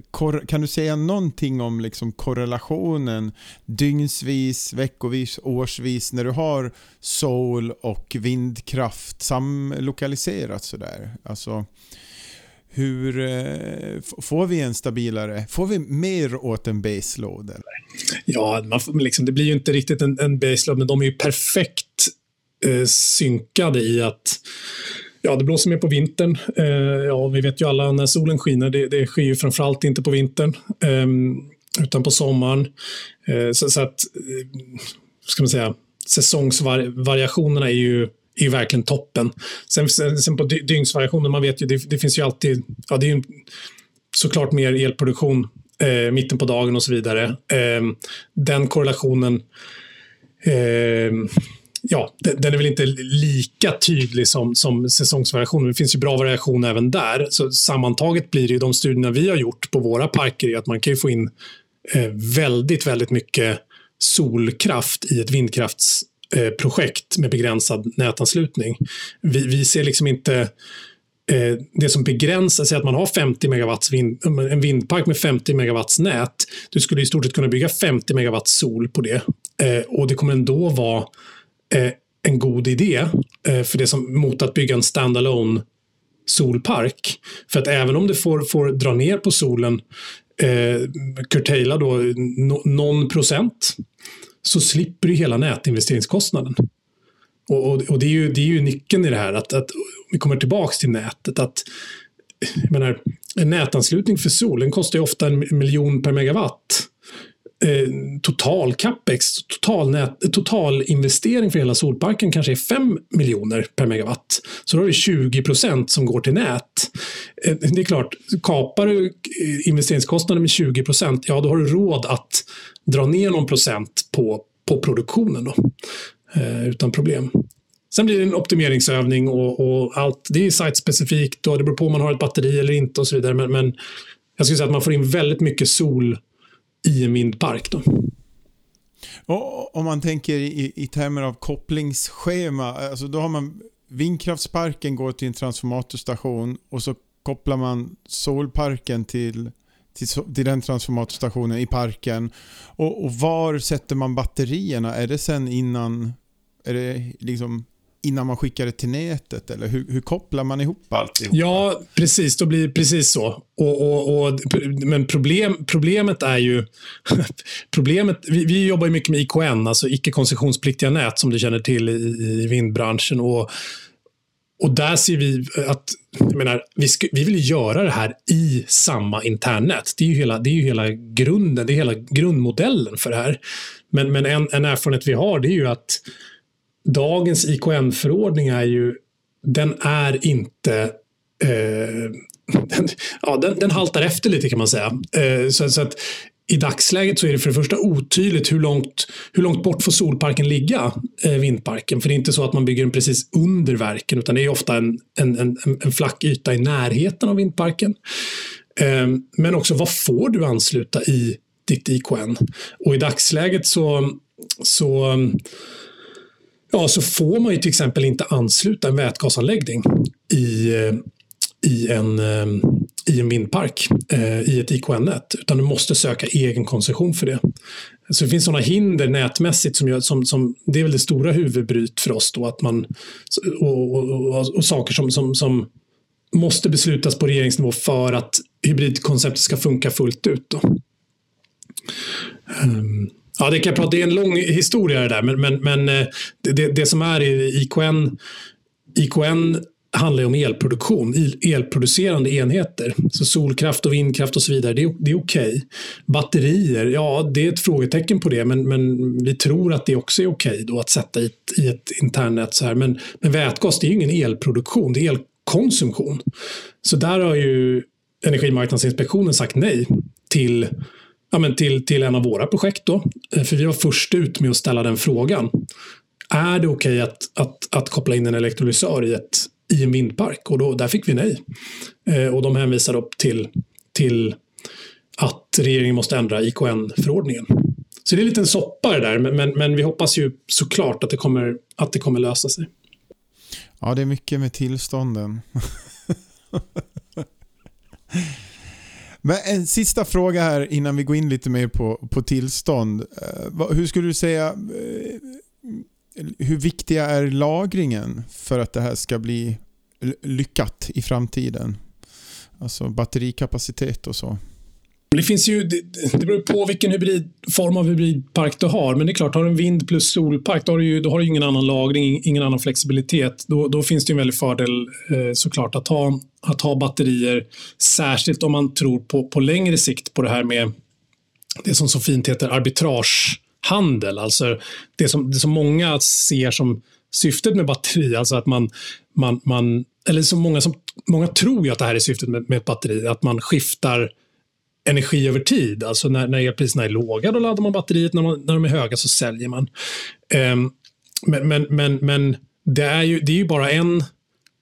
kan du säga någonting om liksom korrelationen dygnsvis, veckovis, årsvis när du har sol och vindkraft samlokaliserat sådär? Alltså, hur eh, får vi en stabilare, får vi mer åt en baseload? Eller? Ja, man får, liksom, det blir ju inte riktigt en, en baseload, men de är ju perfekt eh, synkade i att Ja, det blåser mer på vintern. Eh, ja, vi vet ju alla när solen skiner, det, det sker ju framförallt inte på vintern, eh, utan på sommaren. Eh, så, så, att, eh, ska man säga, säsongsvariationerna är ju, är ju verkligen toppen. Sen, sen, sen på dygnsvariationer, man vet ju, det, det, finns ju alltid, ja, det är ju såklart mer elproduktion eh, mitten på dagen och så vidare. Eh, den korrelationen eh, ja, den är väl inte lika tydlig som, som säsongsvariationen. Det finns ju bra variation även där. Så sammantaget blir det ju de studierna vi har gjort på våra parker att man kan ju få in eh, väldigt, väldigt mycket solkraft i ett vindkraftsprojekt eh, med begränsad nätanslutning. Vi, vi ser liksom inte eh, det som begränsar sig att man har 50 megawatts vind, en vindpark med 50 megawatts nät. Du skulle i stort sett kunna bygga 50 megawatt sol på det eh, och det kommer ändå vara eh, en god idé eh, för det som, mot att bygga en standalone solpark. För att även om det får, får dra ner på solen, eh, curtaila då no, någon procent, så slipper du hela nätinvesteringskostnaden. Och, och, och, det, är ju, det är ju nyckeln i det här, att, att vi kommer tillbaka till nätet. att jag menar, En nätanslutning för solen kostar ju ofta en miljon per megawatt eh, total capex, total, nät, total investering för hela solparken kanske är 5 miljoner per megawatt. Så då har du 20 procent som går till nät. Eh, det är klart, kapar du eh, investeringskostnaden med 20 procent, ja då har du råd att dra ner någon procent på på produktionen då, eh, utan problem. Sen blir det en optimeringsövning och, och allt. Det är site-specifikt och det beror på om man har ett batteri eller inte och så vidare. Men, men jag skulle säga att man får in väldigt mycket sol i en vindpark. Då. Och om man tänker i, i termer av kopplingsschema, alltså då har man vindkraftsparken går till en transformatorstation och så kopplar man solparken till, till, till den transformatorstationen i parken. Och, och, var sätter man batterierna? Är det sen innan, är det liksom innan man skickar det till nätet? Eller hur, hur kopplar man ihop allt? Ja, precis. Då blir det precis så. Och, och, och, men problem, problemet är ju... problemet, vi, vi jobbar ju mycket med IKN, alltså icke-koncessionspliktiga nät, som du känner till i, i vindbranschen. Och, och där ser vi att jag menar, vi, ska, vi vill göra det här i samma internnät. Det är ju hela, det är ju hela grunden, det är hela grundmodellen för det här. Men, men en, en erfarenhet vi har, det är ju att dagens IKN-förordning är ju, den är inte eh, den, ja, den, den, haltar efter lite kan man säga. Eh, så, så, att i dagsläget så är det för det första otydligt hur långt, hur långt bort får solparken ligga, eh, vindparken. För det är inte så att man bygger den precis under verken, utan det är ofta en, en, en, en flack yta i närheten av vindparken. Eh, men också vad får du ansluta i ditt IKN? Och i dagsläget så, så ja, så får man ju till exempel inte ansluta en vätgasanläggning i, eh, i, en, eh, i en vindpark eh, i ett IKN-nät, utan du måste söka egen koncession för det. Så det finns sådana hinder nätmässigt som, gör, som, som det är väl det stora huvudbryt för oss då att man och, och, och, och saker som, som, som måste beslutas på regeringsnivå för att hybridkonceptet ska funka fullt ut. Då. Um, Ja, det kan jag prata, det är en lång historia det där, men, men, men eh, det, det, det som är i IKN, IKN handlar ju om elproduktion, elproducerande enheter. Så solkraft och vindkraft och så vidare, det är, det är okej. Okay. Batterier, ja, det är ett frågetecken på det, men, men vi tror att det också är okej okay att sätta i ett, i ett internnät så här. Men, men vätgas, det är ju ingen elproduktion, det är elkonsumtion. Så där har ju Energimarknadsinspektionen sagt nej till ja, men till, till en av våra projekt. Då. Eh, för vi var först ut med att ställa den frågan. Är det okej okay att, att, att koppla in en elektrolysör i, ett, i en vindpark? Och då, där fick vi nej. Eh, och de hänvisar upp till, till att regeringen måste ändra IKN-förordningen. Så det är en liten soppa det där, men, men, men, vi hoppas ju såklart att det, kommer, att det kommer lösa sig. Ja, det är mycket med tillstånden. Men en sista fråga här innan vi går in lite mer på, på tillstånd. Eh, hur skulle du säga, eh, hur viktiga är lagringen för att det här ska bli lyckat i framtiden? Alltså batterikapacitet och så. Det finns ju, det, det beror på vilken hybrid, form av hybridpark du har. Men det är klart, har du en vind plus solpark, då har du ju, då har du ingen annan lagring, ingen annan flexibilitet. Då, då finns det en väldig fördel eh, såklart att ha, att ha batterier. Särskilt om man tror på, på längre sikt på det här med det som så fint heter arbitragehandel. Alltså det som, det som många ser som syftet med batteri, alltså att man, man, man eller så många som många tror ju att det här är syftet med, med ett batteri, att man skiftar energi över tid. Alltså när, när elpriserna är låga, då laddar man batteriet. När, man, när de är höga så säljer man. Um, men men, men, men det, är ju, det är ju bara en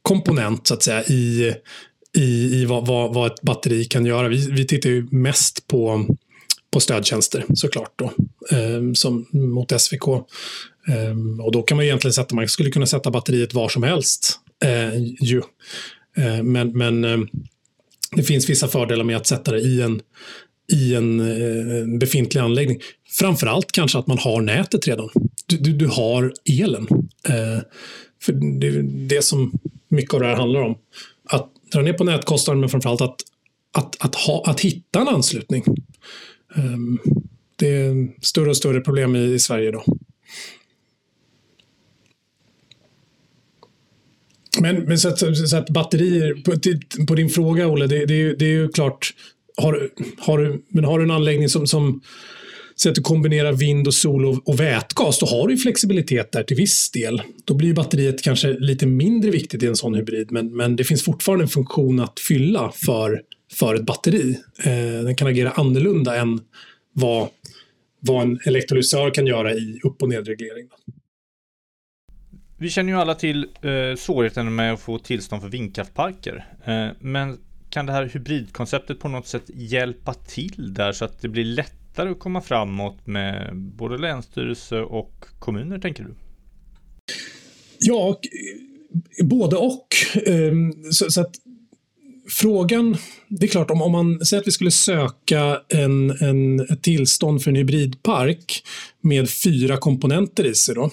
komponent så att säga i, i, i vad, vad, vad ett batteri kan göra. Vi, vi tittar ju mest på, på stödtjänster såklart då, eh, som mot SVK. Eh, och då kan man egentligen sätta, man skulle kunna sätta batteriet var som helst. Eh, ju. Eh, men men ehm, det finns vissa fördelar med att sätta det i en, i en eh, befintlig anläggning. Framförallt kanske att man har nätet redan. Du, du, du har elen. Eh, för det det som mycket av det här handlar om. Att dra ner på nätkostnaden, men framförallt att, att, att, ha, att hitta en anslutning. Um, det är större och större problem i, i Sverige idag. Men, men så, att, så att batterier, på, på, din fråga Olle, det, det, är, det är ju klart, har, har, du, men har du en anläggning som, som så att du kombinerar vind och sol och, och vätgas, då har du flexibilitet där till viss del. Då blir batteriet kanske lite mindre viktigt i en sån hybrid, men, men det finns fortfarande en funktion att fylla för, för ett batteri. Eh, den kan agera annorlunda än vad vad en elektrolysör kan göra i upp och nedreglering. Vi känner ju alla till eh, svårigheten med att få tillstånd för vindkraftparker. Eh, men kan det här hybridkonceptet på något sätt hjälpa till där så att det blir lättare att komma framåt med både länsstyrelse och kommuner tänker du? Ja, eh, både och. Ehm, så, så att frågan, det är klart om, om man säger att vi skulle söka en, en, ett tillstånd för en hybridpark med fyra komponenter i sig då.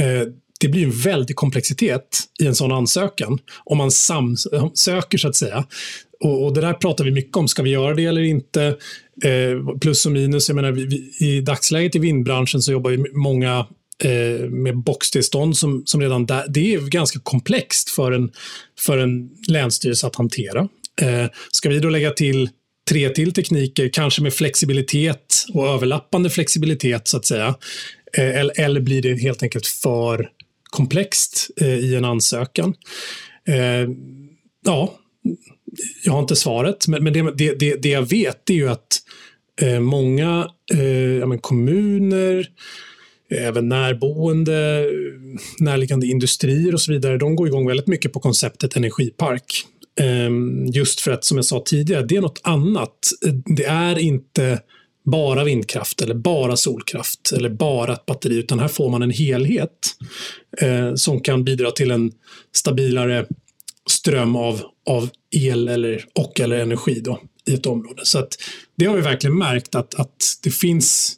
Eh, det blir en väldig komplexitet i en sån ansökan om man samsöker så att säga. Och, och, det där pratar vi mycket om. Ska vi göra det eller inte? Eh, plus och minus. Jag menar, vi, vi, I dagsläget i vindbranschen så jobbar ju många eh, med boxtillstånd som, som redan där, det är ganska komplext för en, för en länsstyrelse att hantera. Eh, ska vi då lägga till tre till tekniker, kanske med flexibilitet och överlappande flexibilitet så att säga. Eh, eller, eller blir det helt enkelt för komplext eh, i en ansökan? Eh, ja, jag har inte svaret, men, men det, det, det, jag vet är ju att eh, många eh, ja, kommuner, eh, även närboende, närliggande industrier och så vidare, de går igång väldigt mycket på konceptet energipark. Ehm, just för att, som jag sa tidigare, det är något annat. Det är inte bara vindkraft eller bara solkraft eller bara ett batteri, utan här får man en helhet eh, som kan bidra till en stabilare ström av, av el eller, och eller energi då, i ett område. Så att det har vi verkligen märkt att, att det finns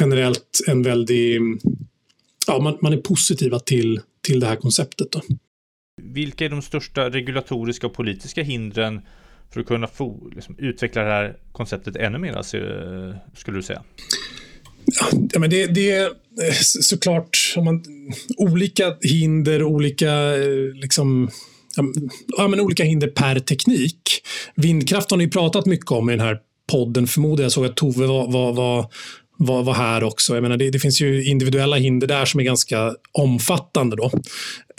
generellt en väldig... Ja, man, man är positiva till, till det här konceptet. Då. Vilka är de största regulatoriska och politiska hindren för att kunna få, liksom, utveckla det här konceptet ännu mer, skulle du säga? Ja, men det, det är såklart om man, olika hinder, olika liksom, ja, men olika hinder per teknik. Vindkraft har ni pratat mycket om i den här podden, förmodar jag. såg att Tove var, var, var var, var här också. Jag menar, det, det, finns ju individuella hinder där som är ganska omfattande. Då.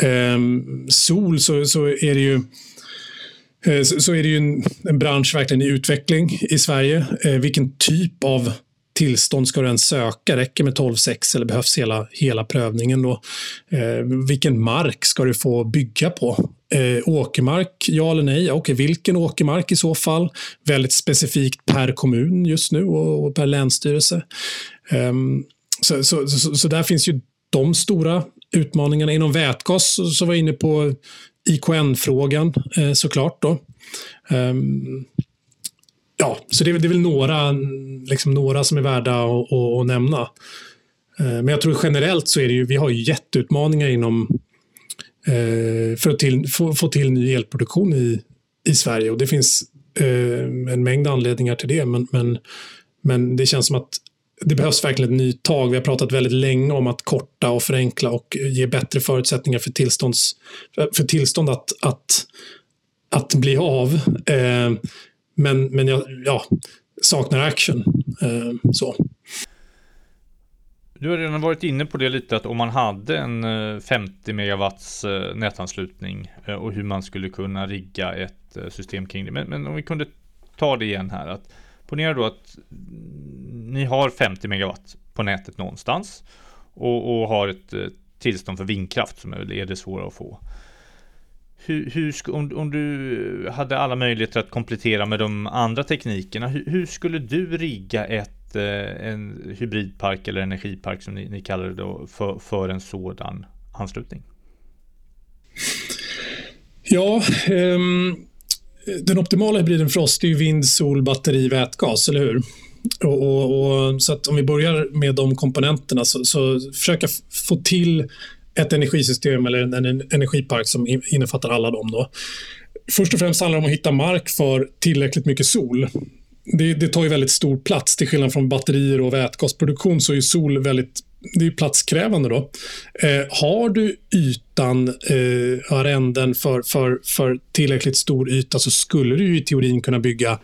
Ehm, sol så, så är det ju eh, så, så, är det ju en, en, bransch verkligen i utveckling i Sverige. Ehm, vilken typ av tillstånd ska du ens söka? Räcker med 12.6 eller behövs hela, hela prövningen? Då? Ehm, vilken mark ska du få bygga på? Eh, åkermark, ja eller nej? Okej, vilken åkermark i så fall? Väldigt specifikt per kommun just nu och, och per länsstyrelse. Um, så, så, så, så, där finns ju de stora utmaningarna. Inom vätgas så, så var jag inne på IKN-frågan eh, såklart. Då. Um, ja, så det är, det är väl några, liksom några som är värda att, att, att nämna. Eh, men jag tror generellt så är det ju, vi har ju jätteutmaningar inom Eh, för att till, få, få till ny elproduktion i, i Sverige och det finns eh, en mängd anledningar till det. Men, men, men det känns som att det behövs verkligen ett nytag. Vi har pratat väldigt länge om att korta och förenkla och ge bättre förutsättningar för, tillstånds, för tillstånd att, att, att bli av. Eh, men, men jag ja, saknar action. Eh, så. Du har redan varit inne på det lite att om man hade en eh, 50 megawatts eh, nätanslutning eh, och hur man skulle kunna rigga ett system kring det. Men, men om vi kunde ta det igen här. att Ponera då att ni har 50 megawatt på nätet någonstans och, och har ett tillstånd för vindkraft som är det svåra att få. Hur, hur, om, om, du hade alla möjligheter att komplettera med de andra teknikerna, hur, hur skulle du rigga ett, Eh, en hybridpark eller energipark som ni, ni kallar det då, för, för en sådan anslutning? Ja, um, den optimala hybriden för oss är ju vind, sol, batteri, vätgas, eller hur? Och, och, och, så att om vi börjar med de komponenterna så, så försöka få till ett energisystem eller en, en energipark som innefattar alla dem. Då. Först och främst handlar det om att hitta mark för tillräckligt mycket sol. Det, det tar ju väldigt stor plats. Till skillnad från batterier och vätgasproduktion så är sol väldigt det är platskrävande. Då. Eh, har du ytan, eh, arrenden för, för, för tillräckligt stor yta så skulle du i teorin kunna bygga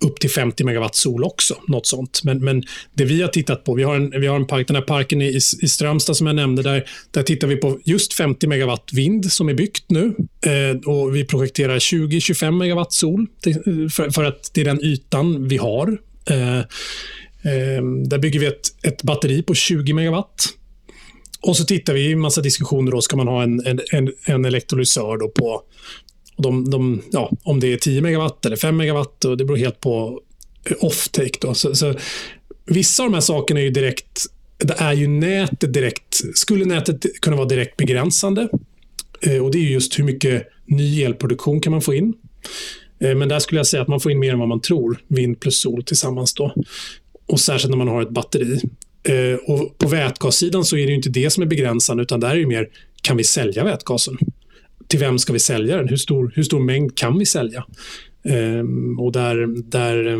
upp till 50 megawatt sol också. Något sånt. Men, men det vi har tittat på, vi har en, vi har en park, den här parken i, i Strömstad som jag nämnde, där, där tittar vi på just 50 megawatt vind som är byggt nu. Eh, och Vi projekterar 20-25 megawatt sol till, eh, för, för, att det är den ytan vi har. Eh, eh Där bygger vi ett, ett batteri på 20 megawatt. Och så tittar vi i en massa diskussioner. Då ska man ha en, en, en elektrolysör då på de, de, ja, om det är 10 megawatt eller 5 megawatt. Och det beror helt på offtake. Då. Så, så, vissa av de här sakerna är ju direkt det är ju nätet direkt, skulle nätet kunna vara direkt begränsande. Eh, och Det är just hur mycket ny elproduktion kan man få in. Eh, men där skulle jag säga att man får in mer än vad man tror, vind plus sol tillsammans. Då. Och Särskilt när man har ett batteri. Eh, och På vätgassidan så är det inte det som är begränsande, utan där är det mer, kan vi sälja vätgasen? Till vem ska vi sälja den? Hur stor, hur stor mängd kan vi sälja? Och där, där,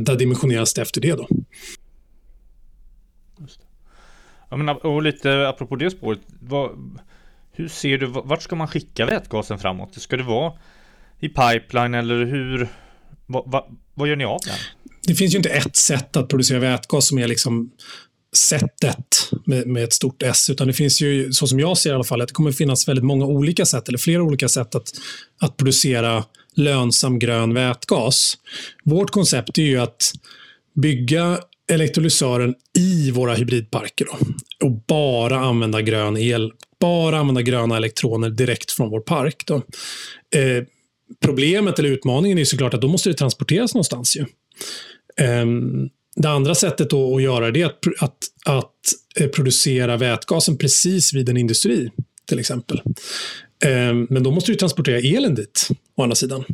där dimensioneras det efter det. då. Ja, men, och lite apropå det spåret. Vad, hur ser du, vart ska man skicka vätgasen framåt? Ska det vara i pipeline eller hur? Vad, vad, vad gör ni av den? Det finns ju inte ett sätt att producera vätgas som är liksom sättet med, med, ett stort S, utan det finns ju, så som jag ser i alla fall, att det kommer finnas väldigt många olika sätt, eller flera olika sätt att, att producera lönsam grön vätgas. Vårt koncept är ju att bygga elektrolysören i våra hybridparker då, och bara använda grön el, bara använda gröna elektroner direkt från vår park. Då. Eh, problemet eller utmaningen är såklart att då måste det transporteras någonstans. Ju. Eh, det andra sättet att göra det är att, att, att eh, producera vätgasen precis vid en industri, till exempel. Ehm, men då måste du transportera elen dit, å andra sidan.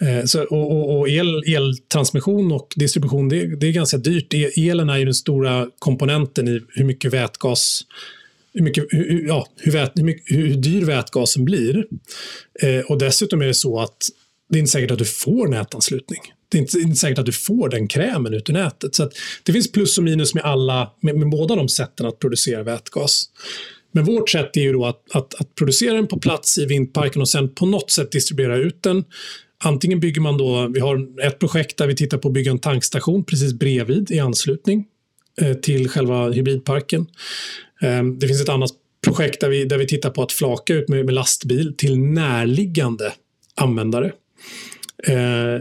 Eh, så, och, och el, eltransmission och distribution, det, det, är ganska dyrt. E, elen är ju den stora komponenten i hur mycket vätgas hur, mycket, hur, ja, hur, vät, hur, mycket, hur dyr vätgasen blir. Eh, och dessutom är det så att det är inte säkert att du får nätanslutning. Det är inte, inte säkert att du får den krämen ut ur nätet. Så det finns plus och minus med, alla, med, med båda de sätten att producera vätgas. Men vårt sätt är ju då att, att, att, producera den på plats i vindparken och sen på något sätt distribuera ut den Antingen bygger man då, vi har ett projekt där vi tittar på att bygga en tankstation precis bredvid i anslutning eh, till själva hybridparken. Ehm, det finns ett annat projekt där vi, där vi tittar på att flaka ut med, med lastbil till närliggande användare. Eh,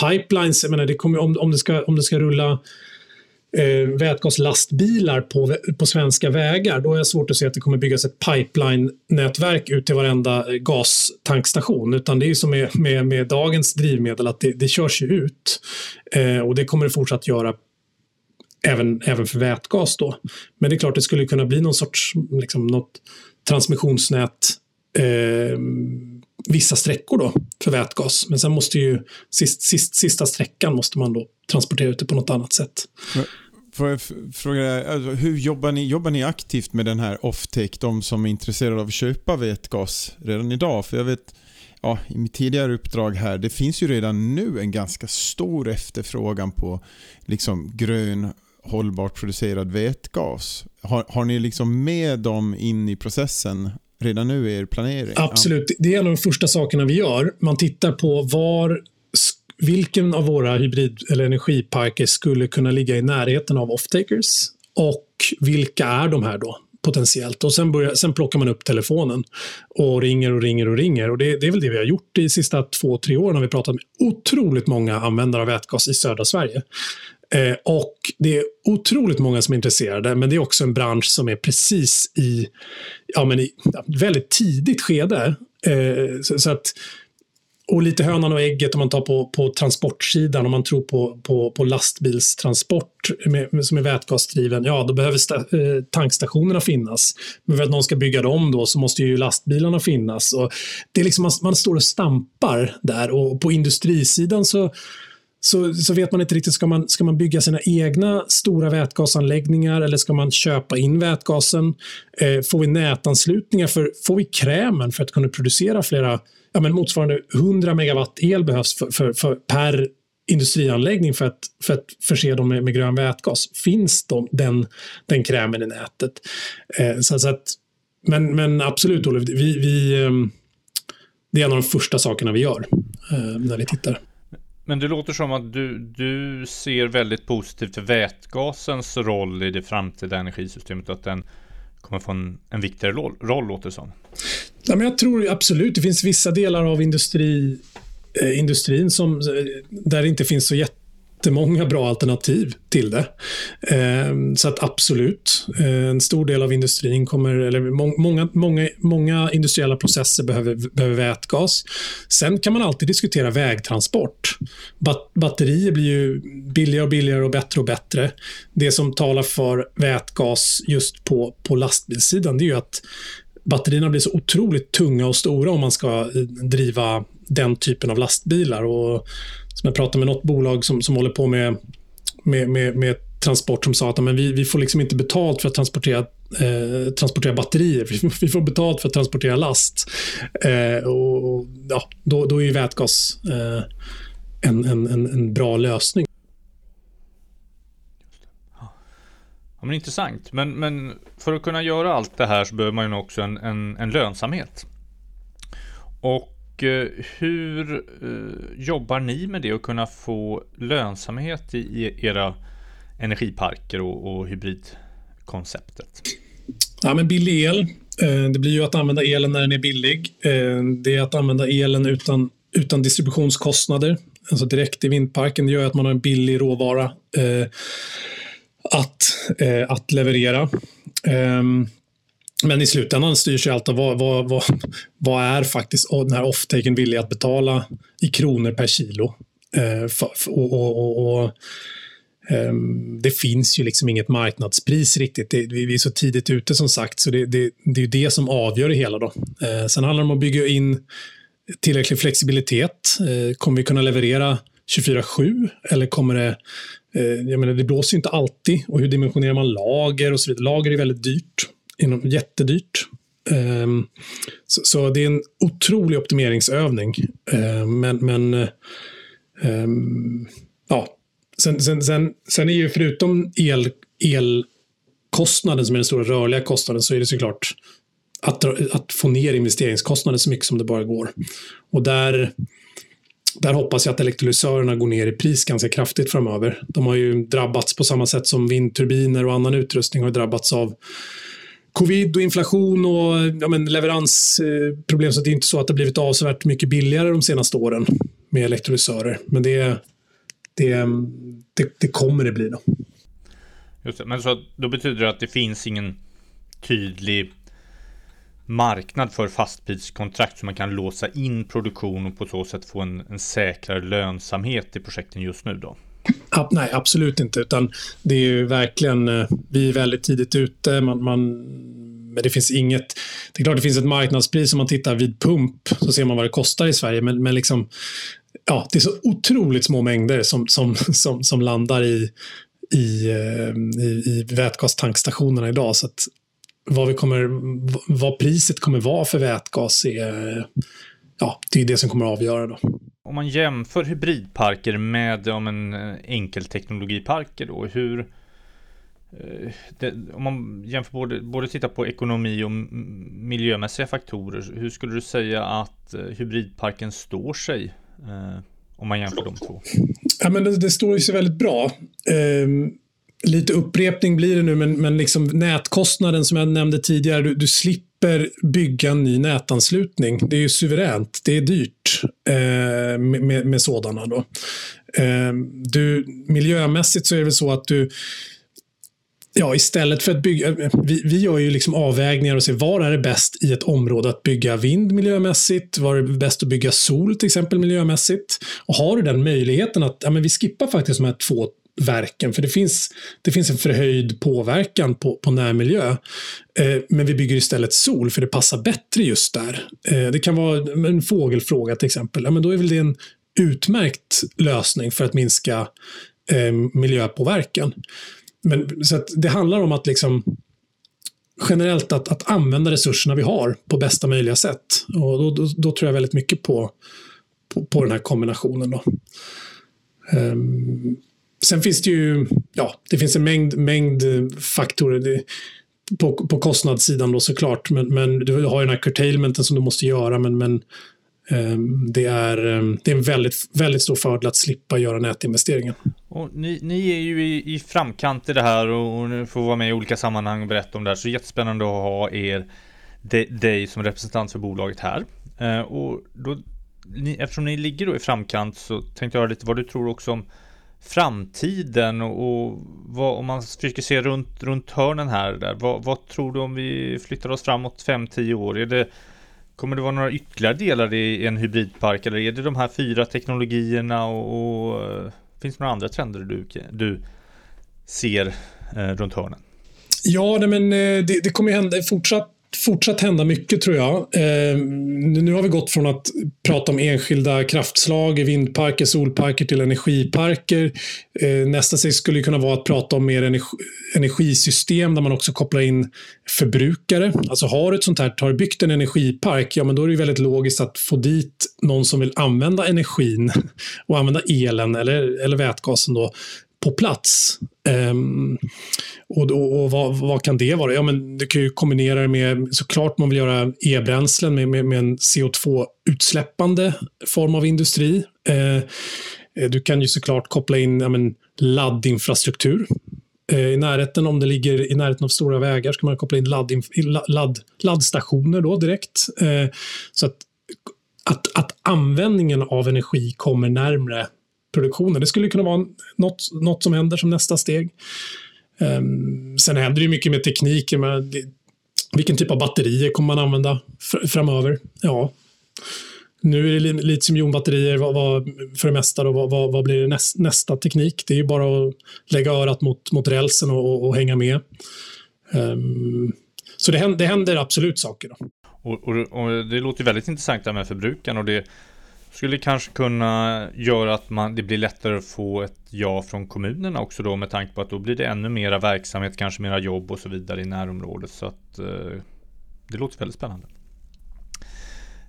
Pipelines, jag menar, det kommer, om, om, det ska, om det ska rulla eh, vätgaslastbilar på, på svenska vägar, då är det svårt att se att det kommer byggas ett pipeline-nätverk ut till varenda eh, gastankstation. Utan det är som med, med, med dagens drivmedel, att det, det körs ju ut. Eh, och det kommer det fortsatt göra även, även för vätgas. Då. Men det är klart, det skulle kunna bli någon sorts liksom, något transmissionsnät eh, vissa sträckor då för vätgas. Men sen måste ju sist, sist, sista sträckan måste man då transportera ut det på något annat sätt. Får jag fråga, alltså, hur jobbar ni, jobbar ni aktivt med den här offtake, de som är intresserade av att köpa vätgas redan idag? För jag vet, ja, i mitt tidigare uppdrag här, det finns ju redan nu en ganska stor efterfrågan på liksom grön hållbart producerad vätgas. Har, har ni liksom med dem in i processen redan nu i er planering? Absolut, det är en av de första sakerna vi gör. Man tittar på var vilken av våra hybrid eller energiparker skulle kunna ligga i närheten av offtakers? och vilka är de här då potentiellt? Och sen, börjar, sen plockar man upp telefonen och ringer och ringer och ringer. Och det, det är väl det vi har gjort de sista två, tre åren. har vi pratat med otroligt många användare av vätgas i södra Sverige. Eh, och det är otroligt många som är intresserade, men det är också en bransch som är precis i, ja, men i väldigt tidigt skede. Eh, så, så, att och lite hönan och ägget om man tar på, på transportsidan, om man tror på, på, på lastbilstransport med, som är vätgasdriven, ja då behöver sta, eh, tankstationerna finnas. Men för att någon ska bygga dem då så måste ju lastbilarna finnas. Och det är liksom, man, man står och stampar där och på industrisidan så så, så vet man inte riktigt, ska man, ska man bygga sina egna stora vätgasanläggningar eller ska man köpa in vätgasen? Eh, får vi nätanslutningar, för, får vi krämen för att kunna producera flera ja, men motsvarande 100 megawatt el behövs för, för, för, per industrianläggning för att, för att förse dem med, med grön vätgas. Finns de, den, den krämen i nätet? Eh, så, så, att, men, men absolut, Olof, vi, vi, eh, det är en av de första sakerna vi gör eh, när vi tittar. Men det låter som att du, du ser väldigt positivt för vätgasens roll i det framtida energisystemet. Att den kommer få en, en viktigare roll, roll låter det som. Ja, men jag tror absolut, det finns vissa delar av industri, eh, industrin som, eh, där det inte finns så jättemånga bra alternativ till det. Eh, så att absolut, eh, en stor del av industrin kommer, eller må, många, många, många industriella processer behöver, behöver vätgas. Sen kan man alltid diskutera vägtransport. Bat, batterier blir ju billigare och billigare och bättre och bättre. Det som talar för vätgas just på, på lastbilssidan, det är ju att batterierna blir så otroligt tunga och stora om man ska eh, driva den typen av lastbilar. Och som jag pratade med något bolag som, som håller på med, med, med, med transport som sa att men vi, vi får liksom inte betalt för att transportera, eh, transportera batterier. Vi, vi, får betalt för att transportera last. Eh, och, ja, då, då är ju vätgas eh, en, en, en, en bra lösning. Ja, men intressant. Men, men för att kunna göra allt det här så behöver man ju också en, en, en lönsamhet. Och och eh, hur eh, jobbar ni med det och kunna få lönsamhet i, era energiparker och, och hybridkonceptet? Ja, men billig el. Eh, det blir ju att använda elen när den är billig. Det är att använda elen utan, utan distributionskostnader. Alltså direkt i vindparken. Det gör att man har en billig råvara att, att leverera. Ehm, men i slutändan styrs ju allt av vad, vad, vad, vad är faktiskt den här off-taken villig att betala i kronor per kilo. Eh, för, och, och, och, och ehm, det finns ju liksom inget marknadspris riktigt. Det, vi är så tidigt ute som sagt, så det, det, det är det som avgör det hela. Då. Eh, sen handlar det om att bygga in tillräcklig flexibilitet. Eh, kommer vi kunna leverera 24-7 eller kommer det eh, jag menar, det blåser ju inte alltid. Och hur dimensionerar man lager och så vidare. Lager är väldigt dyrt. Jättedyrt. Um, så, så, det är en otrolig optimeringsövning. Uh, men, men um, ja. Sen, sen, sen, sen är ju förutom el, elkostnaden som är den stora rörliga kostnaden så är det såklart att, att få ner investeringskostnaden så mycket som det bara går. Och där där hoppas jag att elektrolysörerna går ner i pris ganska kraftigt framöver. De har ju drabbats på samma sätt som vindturbiner och annan utrustning har drabbats av covid och inflation och ja, men leveransproblem. Eh, så det är inte så att det har blivit avsevärt mycket billigare de senaste åren med elektrolysörer. Men det, det, det, det kommer det bli då. Just det, men så då betyder det att det finns ingen tydlig marknad för fastpriskontrakt så man kan låsa in produktion och på så sätt få en, en säkrare lönsamhet i projekten just nu då? Nej, absolut inte. Utan det är ju verkligen, eh, vi är väldigt tidigt ute. Man, man, men det finns inget... Det är klart det finns ett marknadspris om man tittar vid pump så ser man vad det kostar i Sverige. Men, men liksom, ja, det är så otroligt små mängder som, som, som, som landar i, i, eh, i, i vätgastankstationerna idag. Så att vad, vi kommer, vad priset kommer vara för vätgas är, ja, det är det som kommer att avgöra. Då. Om man jämför hybridparker med om en eh, enkelteknologiparker då, hur eh, det, om man jämför både, både titta på ekonomi och miljömässiga faktorer, hur skulle du säga att eh, hybridparken står sig? Eh, om man jämför de två? Ja, men det, det står sig väldigt bra. Eh, lite upprepning blir det nu, men, men liksom nätkostnaden som jag nämnde tidigare, du, du slipper bygga en ny nätanslutning. Det är ju suveränt. Det är dyrt eh, med, med, sådana. Då. Eh, du, miljömässigt så är det väl så att du Ja, istället för att bygga... Vi, vi gör ju liksom avvägningar och ser var är det bäst i ett område att bygga vind miljömässigt? Var är det bäst att bygga sol till exempel miljömässigt? Och har du den möjligheten att ja, men vi skippar faktiskt de här två verken. För det finns, det finns en förhöjd påverkan på, på närmiljö. Eh, men vi bygger istället sol för det passar bättre just där. Eh, det kan vara en fågelfråga till exempel. Ja, men då är väl det en utmärkt lösning för att minska eh, miljöpåverkan. Men, så det handlar om att liksom generellt att, att använda resurserna vi har på bästa möjliga sätt. Och då, då, då tror jag väldigt mycket på, på, på den här kombinationen. Då. Um, Sen finns det ju ja, det finns en mängd, mängd eh, faktorer. Det, på, på kostnadssidan då såklart, men, men du har ju den här curtailmenten som du måste göra, men, men um, det, är, um, det är en väldigt, väldigt stor fördel att slippa göra nätinvesteringen. Och ni, ni är ju i, i framkant i det här och, och får vara med i olika sammanhang och berätta om det här, så jättespännande att ha er, dig som representant för bolaget här. Uh, och då, ni, eftersom ni ligger då i framkant så tänkte jag höra lite vad du tror också om framtiden och, och vad, om man försöker se runt, runt hörnen här där, vad, vad tror du om vi flyttar oss framåt 5-10 år? Är det, kommer det vara några ytterligare delar i en hybridpark eller är det de här fyra teknologierna och, och eh, finns det några andra trender du, du ser eh, runt hörnen? Ja, nej, men eh, det, det kommer ju hända fortsatt fortsatt hända mycket tror jag. Eh, nu har vi gått från att prata om enskilda kraftslag, vindparker, solparker till energiparker. Eh, nästa steg skulle kunna vara att prata om mer energi, energisystem där man också kopplar in förbrukare. Alltså har du ett sånt här, har du byggt en energipark, ja men då är det väldigt logiskt att få dit någon som vill använda energin och använda elen eller, eller vätgasen då på plats. Um, och, och, och vad, vad, kan det vara? Ja, men du kan ju kombinera det med, såklart man vill göra e-bränslen med, med, med en CO2-utsläppande form av industri. Uh, du kan ju såklart koppla in ja, men, laddinfrastruktur. Uh, I närheten, om det ligger i närheten av stora vägar, ska man koppla in ladd, ladd, laddstationer då direkt. Uh, så att, att, att användningen av energi kommer närmre produktionen. Det skulle kunna vara något, något som händer som nästa steg. Um, sen händer det mycket med tekniken. Med vilken typ av batterier kommer man använda fr framöver? Ja, nu är det litiumjonbatterier för det mesta. Då, vad, vad, vad blir näst, nästa teknik? Det är ju bara att lägga örat mot, mot rälsen och, och, och hänga med. Um, så det händer, det händer, absolut saker. Då. Och, och, och, det låter väldigt intressant det här med förbrukaren och det skulle kanske kunna göra att man, det blir lättare att få ett ja från kommunerna också då med tanke på att då blir det ännu mera verksamhet, kanske mera jobb och så vidare i närområdet. Så att eh, det låter väldigt spännande.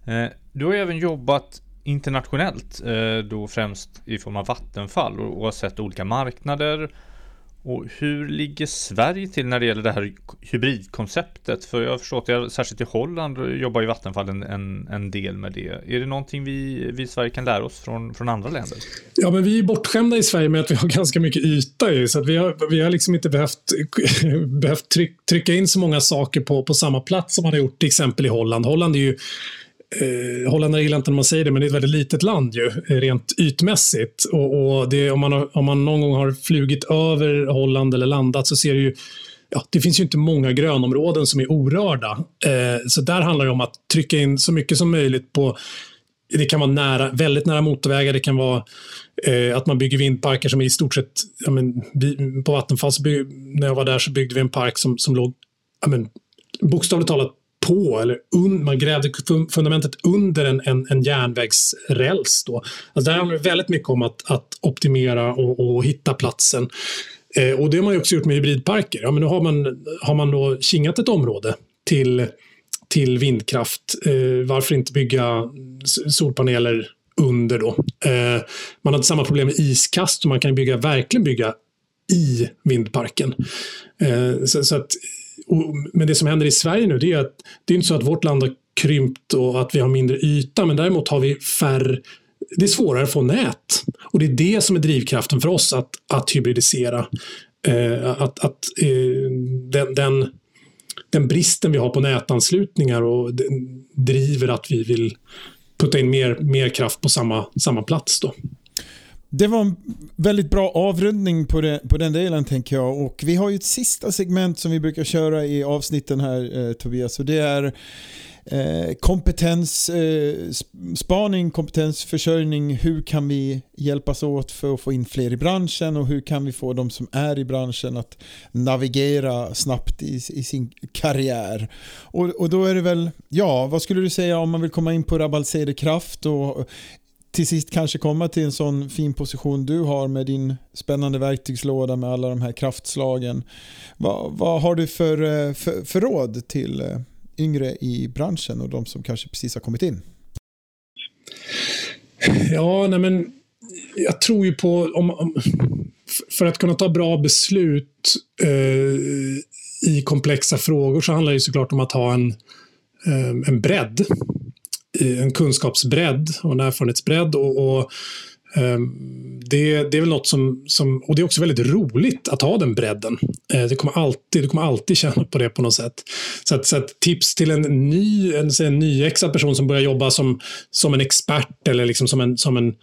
Eh, du har ju även jobbat internationellt, eh, då främst i form av Vattenfall och, och har sett olika marknader och hur ligger Sverige till när det gäller det här hybridkonceptet? För jag har förstått att särskilt i Holland jobbar ju Vattenfall en, en, en, del med det. Är det någonting vi, vi i Sverige kan lära oss från, från andra länder? Ja, men vi är bortskämda i Sverige med att vi har ganska mycket yta ju, så att vi har, vi har liksom inte behövt, behövt tryck, trycka in så många saker på, på samma plats som man har gjort till exempel i Holland. Holland är ju eh, holländare gillar inte när man säger det, men det är ett väldigt litet land ju, eh, rent ytmässigt. Och, och det, om, man har, om man någon gång har flugit över Holland eller landat så ser det ju Ja, det finns ju inte många grönområden som är orörda. Eh, så där handlar det om att trycka in så mycket som möjligt på det kan vara nära, väldigt nära motorvägar. Det kan vara eh, att man bygger vindparker som är i stort sett... Ja, men, på Vattenfall, när jag var där så byggde vi en park som, som låg ja, men, bokstavligt talat på, eller un, man grävde fundamentet under en, en, en järnvägsräls. Då. Alltså där handlar det väldigt mycket om att, att optimera och, och hitta platsen. Eh, och det har man också gjort med hybridparker. Ja, men nu har man, har man då kingat ett område till, till vindkraft. Eh, varför inte bygga solpaneler under då? Eh, man hade samma problem med iskast och man kan bygga, verkligen bygga i vindparken. Eh, så, så, att men det som händer i Sverige nu det är att det är inte så att vårt land har krympt och att vi har mindre yta, men däremot har vi färre det är svårare att få nät. Och det är det som är drivkraften för oss att, att hybridisera. Eh, att, att eh, den, den, den, bristen vi har på nätanslutningar och driver att vi vill putta in mer, mer kraft på samma, samma plats. Då. Det var en väldigt bra avrundning på, det, på den delen tänker jag. Och vi har ju ett sista segment som vi brukar köra i avsnitten här eh, Tobias. Och det är eh, kompetensspaning, eh, kompetensförsörjning. Hur kan vi hjälpas åt för att få in fler i branschen och hur kan vi få de som är i branschen att navigera snabbt i, i sin karriär. Och, och då är det väl, ja, vad skulle du säga om man vill komma in på Rabal Kraft och till sist kanske komma till en sån fin position du har med din spännande verktygslåda med alla de här kraftslagen. Vad, vad har du för, eh, för, för råd till eh, yngre i branschen och de som kanske precis har kommit in? Ja, nej men jag tror ju på, om, om för att kunna ta bra beslut eh, i komplexa frågor så handlar det såklart om att ha en, eh, en bredd en kunskapsbredd och en erfarenhetsbredd. Och, och ehm, det, det, är väl något som, som, och det är också väldigt roligt att ha den bredden. Eh, det kommer alltid, du kommer alltid känna på det på något sätt. Så, att, så att tips till en ny, en, en nyexad person som börjar jobba som, som en expert eller liksom som en, som en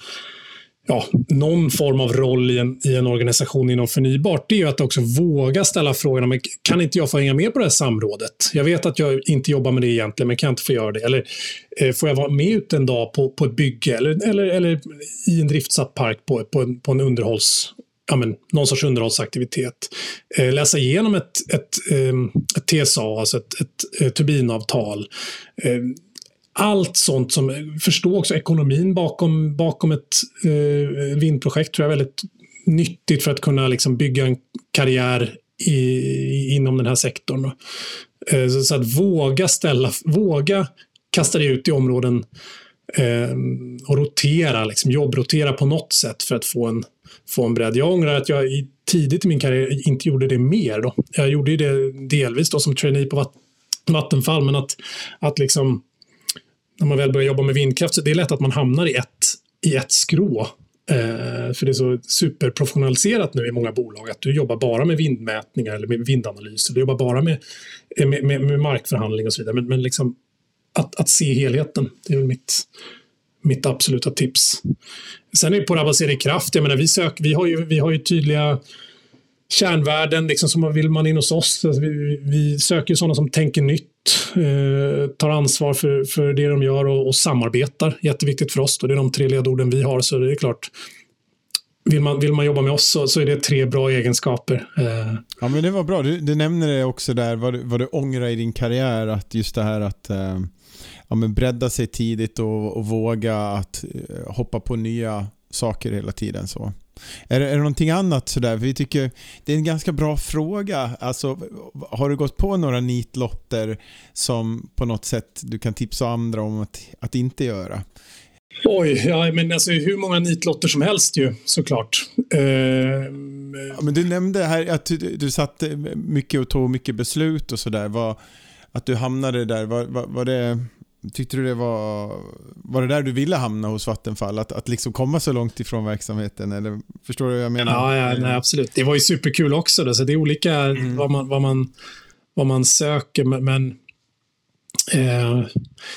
ja, någon form av roll i en, i en organisation inom förnybart, det är ju att också våga ställa frågan, men kan inte jag få hänga med på det här samrådet? Jag vet att jag inte jobbar med det egentligen, men kan jag inte få göra det? Eller eh, får jag vara med ut en dag på, på ett bygge eller, eller, eller i en driftsatt park på, på, en, på en underhålls ja, men, någon sorts underhållsaktivitet. Eh, läsa igenom ett, ett, ehm, ett, ett TSA, alltså ett, ett, ett turbinavtal. Eh, allt sånt som, förstå också ekonomin bakom, bakom ett eh, vindprojekt tror jag är väldigt nyttigt för att kunna liksom bygga en karriär i, inom den här sektorn. Eh, så, så, att våga ställa, våga kasta dig ut i områden eh, och rotera, liksom jobbrotera på något sätt för att få en, få en bredd. Jag ångrar att jag i, tidigt i min karriär inte gjorde det mer. Då. Jag gjorde det delvis då som trainee på Vattenfall, men att, att liksom när man väl börjar jobba med vindkraft så det är lätt att man hamnar i ett, i ett skrå. Eh, för det är så superprofessionaliserat nu i många bolag att du jobbar bara med vindmätningar eller med vindanalyser. Du jobbar bara med, med, med, med markförhandling och så vidare. Men, men liksom att, att se helheten, det är väl mitt, mitt absoluta tips. Sen är det på avancerad kraft, jag menar vi, sök, vi, har, ju, vi har ju tydliga kärnvärden liksom som vill man in hos oss. Alltså vi, vi söker sådana som tänker nytt, eh, tar ansvar för, för det de gör och, och samarbetar. Jätteviktigt för oss. Då. Det är de tre ledorden vi har, så det är klart. Vill man, vill man jobba med oss så, så är det tre bra egenskaper. Eh. Ja, men det var bra. Du, du nämner det också där, vad du, vad du ångrar i din karriär, att just det här att eh, ja, men bredda sig tidigt och, och våga att eh, hoppa på nya saker hela tiden. så. Är det, är det någonting annat sådär? vi tycker det är en ganska bra fråga. Alltså, har du gått på några nitlotter som på något sätt du kan tipsa andra om att, att inte göra? Oj, ja, men alltså hur många nitlotter som helst ju såklart. Uh, ja, men du nämnde här att du, du satt mycket och tog mycket beslut och sådär. Att du hamnade där, var, var, var det Tyckte du det var, var det där du ville hamna hos Vattenfall? Att, att liksom komma så långt ifrån verksamheten? Eller förstår du vad jag menar? Ja, ja nej, absolut. Det var ju superkul också. Då, så det är olika mm. vad, man, vad, man, vad man söker. Men, men eh,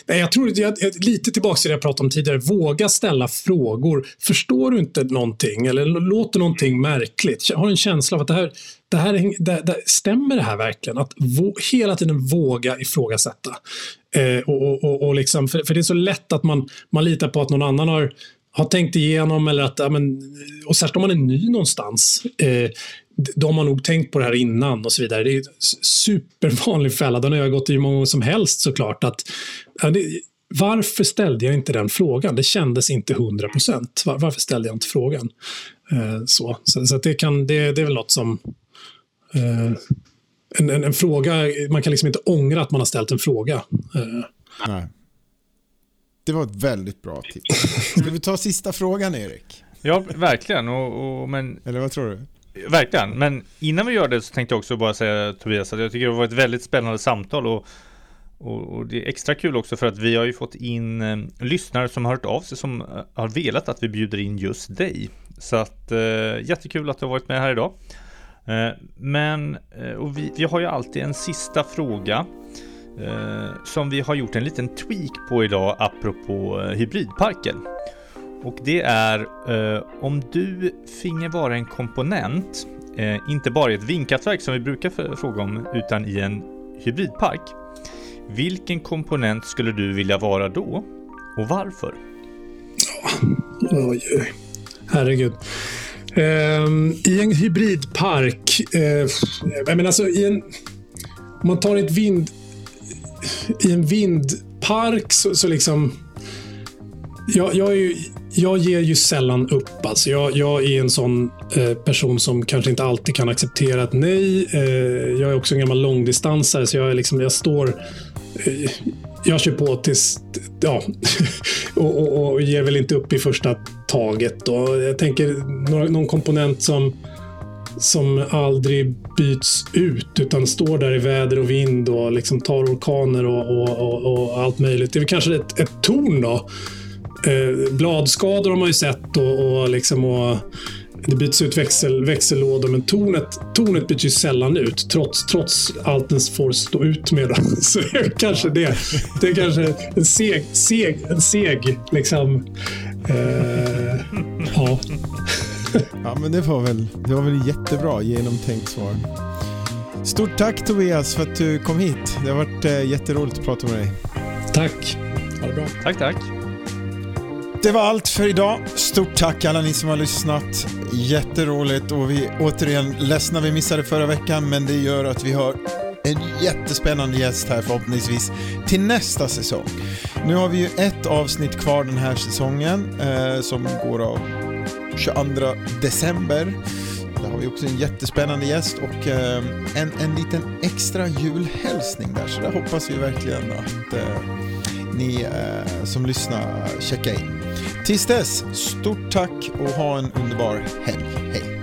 nej, jag tror, jag, lite tillbaka till det jag pratade om tidigare. Våga ställa frågor. Förstår du inte någonting eller låter någonting märkligt? Har en känsla av att det här, det här, det, det, stämmer det här verkligen? Att vå, hela tiden våga ifrågasätta. Eh, och, och, och liksom, för, för, det är så lätt att man, man litar på att någon annan har, har tänkt igenom eller att, ja, men, och särskilt om man är ny någonstans. Eh, då har man nog tänkt på det här innan och så vidare. Det är en supervanlig fälla. Den har jag gått i hur många gånger som helst såklart. Att, varför ställde jag inte den frågan? Det kändes inte hundra procent. Var, varför ställde jag inte frågan? Eh, så så, så det, kan, det, det är väl något som eh, en, en, en, fråga, man kan liksom inte ångra att man har ställt en fråga. Eh. Nej. Det var ett väldigt bra tips. Ska vi ta sista frågan, Erik? Ja, verkligen. Och, och, men... Eller vad tror du? Verkligen, men innan vi gör det så tänkte jag också bara säga Tobias att jag tycker det var ett väldigt spännande samtal och, och, och det är extra kul också för att vi har ju fått in eh, lyssnare som har hört av sig som eh, har velat att vi bjuder in just dig. Så att eh, jättekul att du har varit med här idag. Eh, men eh, och vi, vi, har ju alltid en sista fråga eh, som vi har gjort en liten tweak på idag apropå eh, hybridparken. Och det är eh, om du finge vara en komponent, eh, inte bara i ett vindkraftverk som vi brukar fråga om, utan i en hybridpark. Vilken komponent skulle du vilja vara då och varför? Oj, oj. Herregud. Ehm, I en hybridpark, eh, jag menar alltså i en, om man tar ett vind, i en vindpark så, så liksom, jag, jag, är ju, jag ger ju sällan upp. Alltså jag, jag är en sån eh, person som kanske inte alltid kan acceptera ett nej. Eh, jag är också en gammal långdistansare, så jag, är liksom, jag står eh, jag kör på tills, ja, och, och, och ger väl inte upp i första taget. Och jag tänker någon komponent som, som aldrig byts ut utan står där i väder och vind och liksom tar orkaner och, och, och allt möjligt. Det är väl kanske ett, ett torn då. Eh, bladskador har man ju sett och, och, liksom, och det byts ut växel, växellådor, men tornet, tornet byts ju sällan ut trots, trots allt den får stå ut med. Så det är kanske det. Det är kanske en seg, seg, en seg liksom, eh, Ja. Ja, men det var väl, det var väl jättebra genomtänkt svar. Stort tack Tobias för att du kom hit. Det har varit eh, jätteroligt att prata med dig. Tack. Ha det bra. Tack, tack. Det var allt för idag. Stort tack alla ni som har lyssnat. Jätteroligt och vi återigen ledsna vi missade förra veckan men det gör att vi har en jättespännande gäst här förhoppningsvis till nästa säsong. Nu har vi ju ett avsnitt kvar den här säsongen eh, som går av 22 december. Där har vi också en jättespännande gäst och eh, en, en liten extra julhälsning där så där hoppas vi verkligen att eh, ni eh, som lyssnar checkar in. Tills dess, stort tack och ha en underbar helg. Hej!